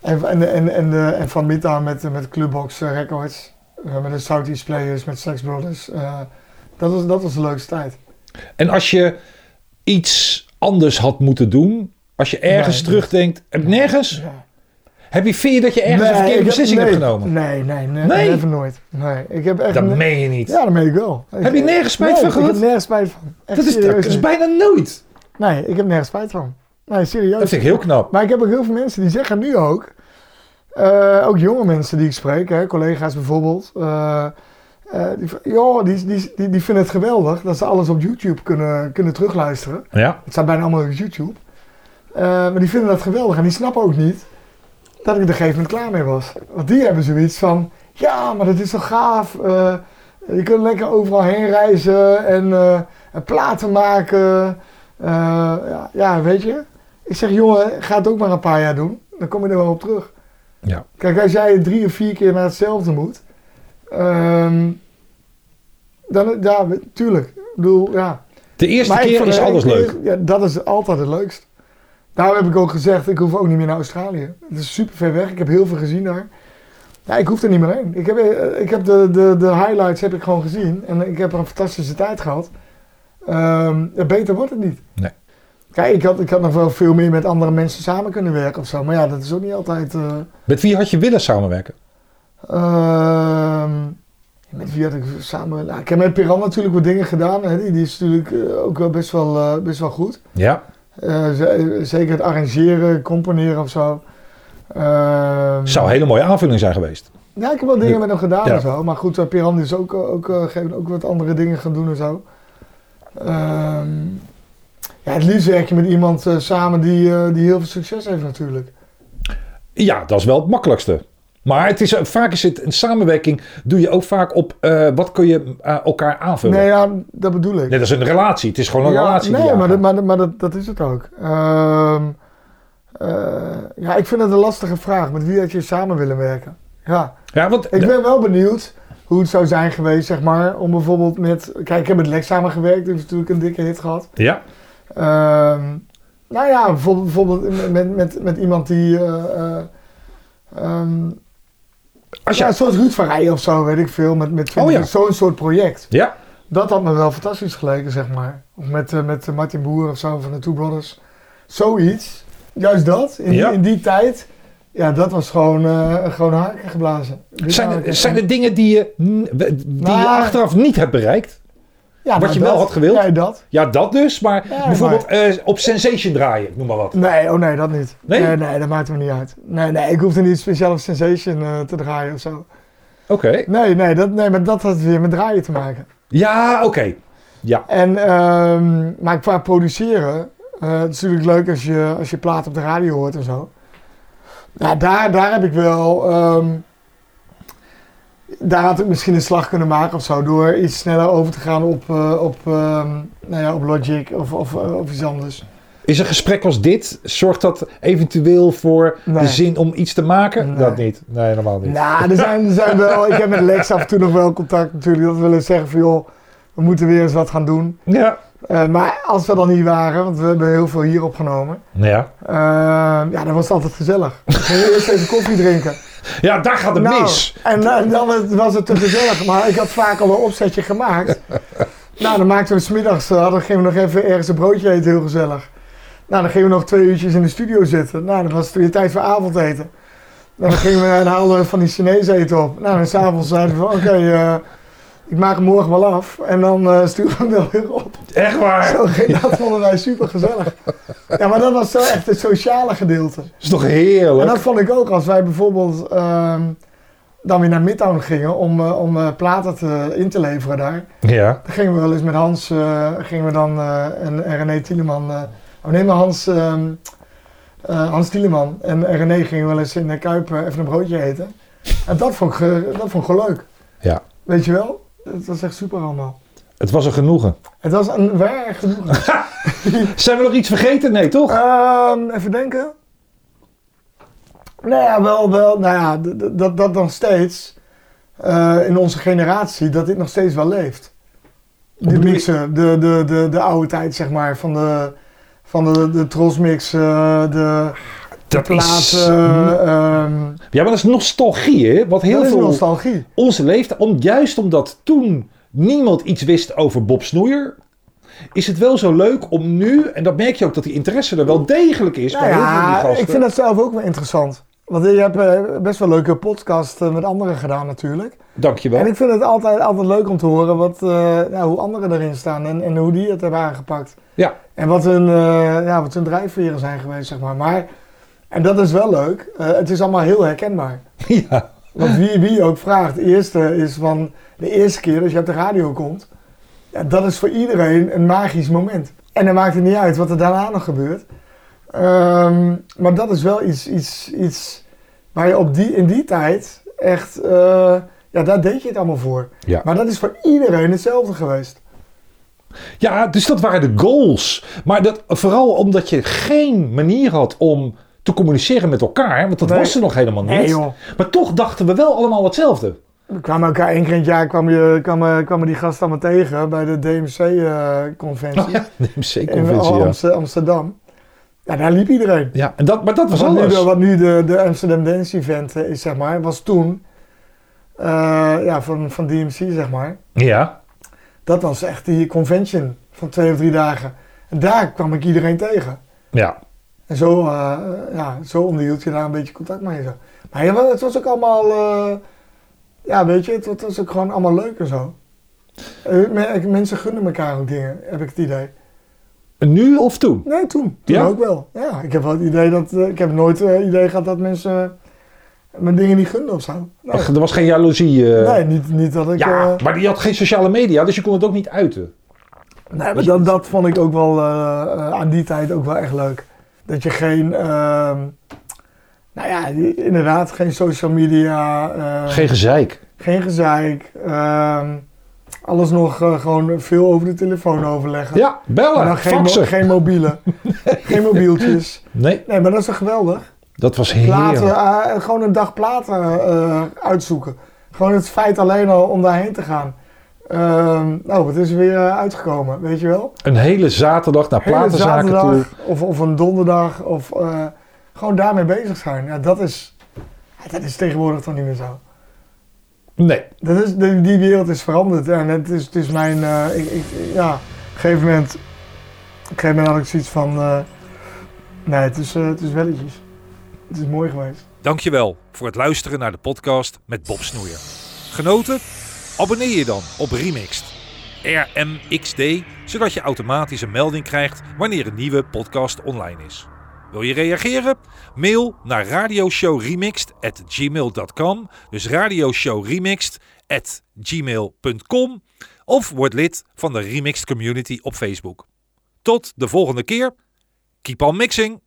En, en, en, en, en van Midtown met, met Clubbox Records, eh, met de Southeast Players, met Sex Brothers. dat, was, dat was de leukste tijd. En als je iets anders had moeten doen, als je ergens Nee, terugdenkt, nergens? Ja. Heb je, vind je dat je ergens een verkeerde heb- beslissing nee, hebt genomen? Nee, nee, nee, Nee? never nooit. Nee, ik heb echt... Dat ne- meen je niet. Ja, dat meen ik wel. Heb je nergens spijt van gehad? ik heb nergens spijt van. Echt dat, is, dat is bijna nooit. Nee, ik heb nergens spijt van. Nee, serieus. Dat vind ik heel knap. Maar ik heb ook heel veel mensen die zeggen nu ook, eh, ook jonge mensen die ik spreek, hè, collega's bijvoorbeeld, eh, die, joh, die, die, die, die vinden het geweldig dat ze alles op YouTube kunnen, kunnen terugluisteren. Ja. Het staat bijna allemaal op YouTube. Eh, maar die vinden dat geweldig en die snappen ook niet dat ik er een gegeven moment klaar mee was. Want die hebben zoiets van, ja, maar dat is zo gaaf. eh, je kunt lekker overal heen reizen en, eh, en platen maken. Ja, ja, weet je. Ik zeg, jongen, ga het ook maar een paar jaar doen. Dan kom je er wel op terug. Ja. Kijk, als jij drie of vier keer naar hetzelfde moet, ehm, dan, ja, tuurlijk. Ik bedoel, ja. De eerste Maar keer is alles leuk. Ja, dat is altijd het leukst. Daarom heb ik ook gezegd, ik hoef ook niet meer naar Australië. Het is super ver weg. Ik heb heel veel gezien daar. Ja, ik hoef er niet meer heen. Ik heb, eh, ik heb de, de, de highlights heb ik gewoon gezien. En ik heb er een fantastische tijd gehad. Ehm, beter wordt het niet. Nee. Kijk, ik had, ik had nog wel veel meer met andere mensen samen kunnen werken of zo. Maar ja, dat is ook niet altijd... eh, Met wie had je willen samenwerken? Ehm, met wie had ik samen... Nou, ik heb met Piran natuurlijk wat dingen gedaan. Hè. Die, die is natuurlijk eh, ook wel best wel, best wel goed. Ja. Eh, zeker het arrangeren, componeren of zo. Ehm, Zou een hele mooie aanvulling zijn geweest. Ja, ik heb wel dingen met hem gedaan Ja. en zo. Maar goed, Piran is ook, ook, eh, ook wat andere dingen gaan doen en zo. Ehm, ja, het liefst werk je met iemand eh, samen die, die heel veel succes heeft natuurlijk. Ja, dat is wel het makkelijkste. Maar het is, vaak is het een samenwerking, doe je ook vaak op eh, wat kun je eh, elkaar aanvullen. Nee, ja, dat bedoel ik. Net als een relatie. Het is gewoon een Ja, relatie. Nee, maar, dat, maar, maar dat, dat is het ook. Ehm, eh, ja, ik vind het een lastige vraag. Met wie had je samen willen werken? Ja, Ja, want ik ben wel benieuwd hoe het zou zijn geweest, zeg maar, om bijvoorbeeld met... Kijk, ik heb met Lex samengewerkt, die heeft natuurlijk een dikke hit gehad. ja, Ehm, nou ja, bijvoorbeeld, bijvoorbeeld met, met, met iemand die... eh, eh, ehm, als ja, je, zoals Ruud van Rijen of zo, weet ik veel, met, met Oh ja. zo'n soort project. ja, Dat had me wel fantastisch geleken, zeg maar. Of met, eh, met eh, Martin Boer of zo van de Two Brothers. Zoiets. Juist dat. In, Ja. die, in die tijd. Ja, dat was gewoon, eh gewoon haken geblazen. Zijn, er, zijn er dingen die je, die je Nou, achteraf niet hebt bereikt? Ja, wat nou, je wel had gewild? Ja, dat. Ja, dat dus. Maar Ja, bijvoorbeeld eh, op Sensation draaien, noem maar wat. Nee, oh nee, dat niet. Nee? Nee, nee, dat maakt me niet uit. Nee, nee, ik hoefde niet speciaal op Sensation eh, te draaien of zo. Oké. Nee, nee, dat, nee, maar dat had weer met draaien te maken. Ja, oké. Ja. En, ehm, maar qua produceren, eh, het is natuurlijk leuk als je, als je plaat op de radio hoort en zo. Ja, daar, daar heb ik wel, ehm, daar had ik misschien een slag kunnen maken of zo, door iets sneller over te gaan op, eh, op, ehm, nou ja, op Logic of, of, eh, of iets anders. Is een gesprek als dit, zorgt dat eventueel voor Nee. de zin om iets te maken? Nee. Dat niet. Nee, normaal niet. Nou, er zijn, er zijn wel, ik heb met Lex af en toe nog wel contact natuurlijk, dat we willen zeggen van joh, we moeten weer eens wat gaan doen. Ja. Eh, maar als we dan niet waren, want we hebben heel veel hier opgenomen. Ja. Eh, ja, dan was het altijd gezellig. We gingen eerst even koffie drinken. Ja, daar gaat het Nou, mis. En, eh, dan was- het te gezellig. Maar ik had vaak al een opzetje gemaakt. nou, dan maakten we smiddags, uh, dan gingen we nog even ergens een broodje eten, heel gezellig. Nou, dan gingen we nog twee uurtjes in de studio zitten. Nou, dan was het weer tijd voor avondeten. Nou, dan gingen we en haalden we van die Chinees eten op. Nou, en s'avonds zeiden we van, oké, ik maak hem morgen wel af. En dan eh sturen we hem wel weer op. Echt waar. Zo, dat vonden wij super gezellig. Ja, maar dat was zo echt het sociale gedeelte. is toch En heerlijk? dat vond ik ook als wij bijvoorbeeld ehm, dan weer naar Midtown gingen om, eh, om eh, platen te, in te leveren daar. Ja. Dan gingen we wel eens met Hans, gingen we dan, en, en René Tieleman, eh oh maar Hans, ehm, eh, Hans Tieleman en René gingen wel eens in de Kuip even een broodje eten. En dat vond ik, dat vond ik leuk. Ja. Weet je wel? Dat was echt super allemaal. Het was een genoegen. Het was een waar genoegen. Zijn we nog iets vergeten? Nee, toch? Ehm, even denken. Nou ja, wel, wel. Nou ja, dat, dat nog steeds. eh, in onze generatie, dat dit nog steeds wel leeft. De mixen, de, de, de, de oude tijd, zeg maar. Van de, van de, de Trosmix, eh, de, Dat is- platen. ehm, Ja, maar dat is nostalgie, hè? Wat heel dat is veel nostalgie. onze leeftijd, om, juist omdat toen niemand iets wist over Bob Snoeier, is het wel zo leuk om nu, en dat merk je ook dat die interesse er wel degelijk is Nou bij heel veel van die ja, gasten. ik vind dat zelf ook wel interessant. Want je hebt eh, best wel leuke podcast eh, met anderen gedaan natuurlijk. Dankjewel. En ik vind het altijd, altijd leuk om te horen wat, eh, nou, hoe anderen erin staan en, en hoe die het hebben aangepakt. Ja. En wat hun, ja, wat hun drijfveren zijn geweest, zeg maar. maar en dat is wel leuk. Eh, het is allemaal heel herkenbaar. Ja. Want wie, wie ook vraagt, de eerste is van de eerste keer dat je op de radio komt. Ja, dat is voor iedereen een magisch moment. En dan maakt het niet uit wat er daarna nog gebeurt. Ehm, maar dat is wel iets, iets, iets waar je op die, in die tijd echt, eh, ja, daar deed je het allemaal voor. Ja. Maar dat is voor iedereen hetzelfde geweest. ja, dus dat waren de goals. Maar dat, vooral omdat je geen manier had om te communiceren met elkaar, want dat Nee. was er nog helemaal niet. Nee, joh. Maar toch dachten we wel allemaal hetzelfde. We kwamen elkaar één keer in het jaar kwam je, kwamen, kwamen die gasten allemaal tegen bij de DMC-conventie Oh ja, de in MC-conventie, ja. Amst- Amsterdam. Ja, daar liep iedereen. ja en dat, maar dat was Wat nu, alles. de, wat nu de, de Amsterdam Dance Event eh, is, zeg maar, was toen eh, ja, van, van DMC, zeg maar. Ja, Dat was echt die convention van twee of drie dagen. En daar kwam ik iedereen tegen. ja. En zo, eh, ja, zo onderhield je daar een beetje contact mee. Zo. Maar ja, het was ook allemaal, eh, ja, weet je, het, het was ook gewoon allemaal leuk en zo. Eh, me- Mensen gunnen elkaar ook dingen, heb ik het idee. Nu of toen? Nee, toen. Toen Ja? ook wel. Ja, ik heb wel het idee dat, ik heb nooit het idee gehad dat mensen mijn dingen niet gunden of zo. Nee, Ach, er was geen jaloezie. nee niet, niet dat ik... Ja, maar je had geen sociale media, dus je kon het ook niet uiten. Nee, maar dat, dat vond ik ook wel aan die tijd ook wel echt leuk. Dat je geen, ehm, nou ja, inderdaad, geen social media, eh, Geen gezeik. geen gezeik. ehm, alles nog eh, gewoon veel over de telefoon overleggen. Ja, bellen, dan geen, mo- geen mobiele, geen mobieltjes. Nee, Nee, maar dat is toch geweldig? dat was Platen, heerlijk. eh, gewoon een dag platen eh, uitzoeken. Gewoon het feit alleen al om daarheen te gaan. Ehm, nou, het is weer eh, uitgekomen, weet je wel? Een hele zaterdag naar hele platenzaken toe. of, of een donderdag of eh, gewoon daarmee bezig zijn. Ja, dat is, dat is tegenwoordig toch niet meer zo. Nee, Dat is, die, die wereld is veranderd en het is, het is mijn, eh, ik, ik, ja, op een gegeven moment, op een gegeven moment had ik zoiets van, eh, nee, het is, eh, het is welletjes. Het is mooi geweest. Dankjewel voor het luisteren naar de podcast met Bob Snoeier. Genoten? Abonneer je dan op Remixed. RMXD, zodat je automatisch een melding krijgt wanneer een nieuwe podcast online is. Wil je reageren? Mail naar radioshowremixed@gmail.com. Dus radioshowremixed@gmail.com of word lid van de Remixed community op Facebook. Tot de volgende keer. Keep on mixing.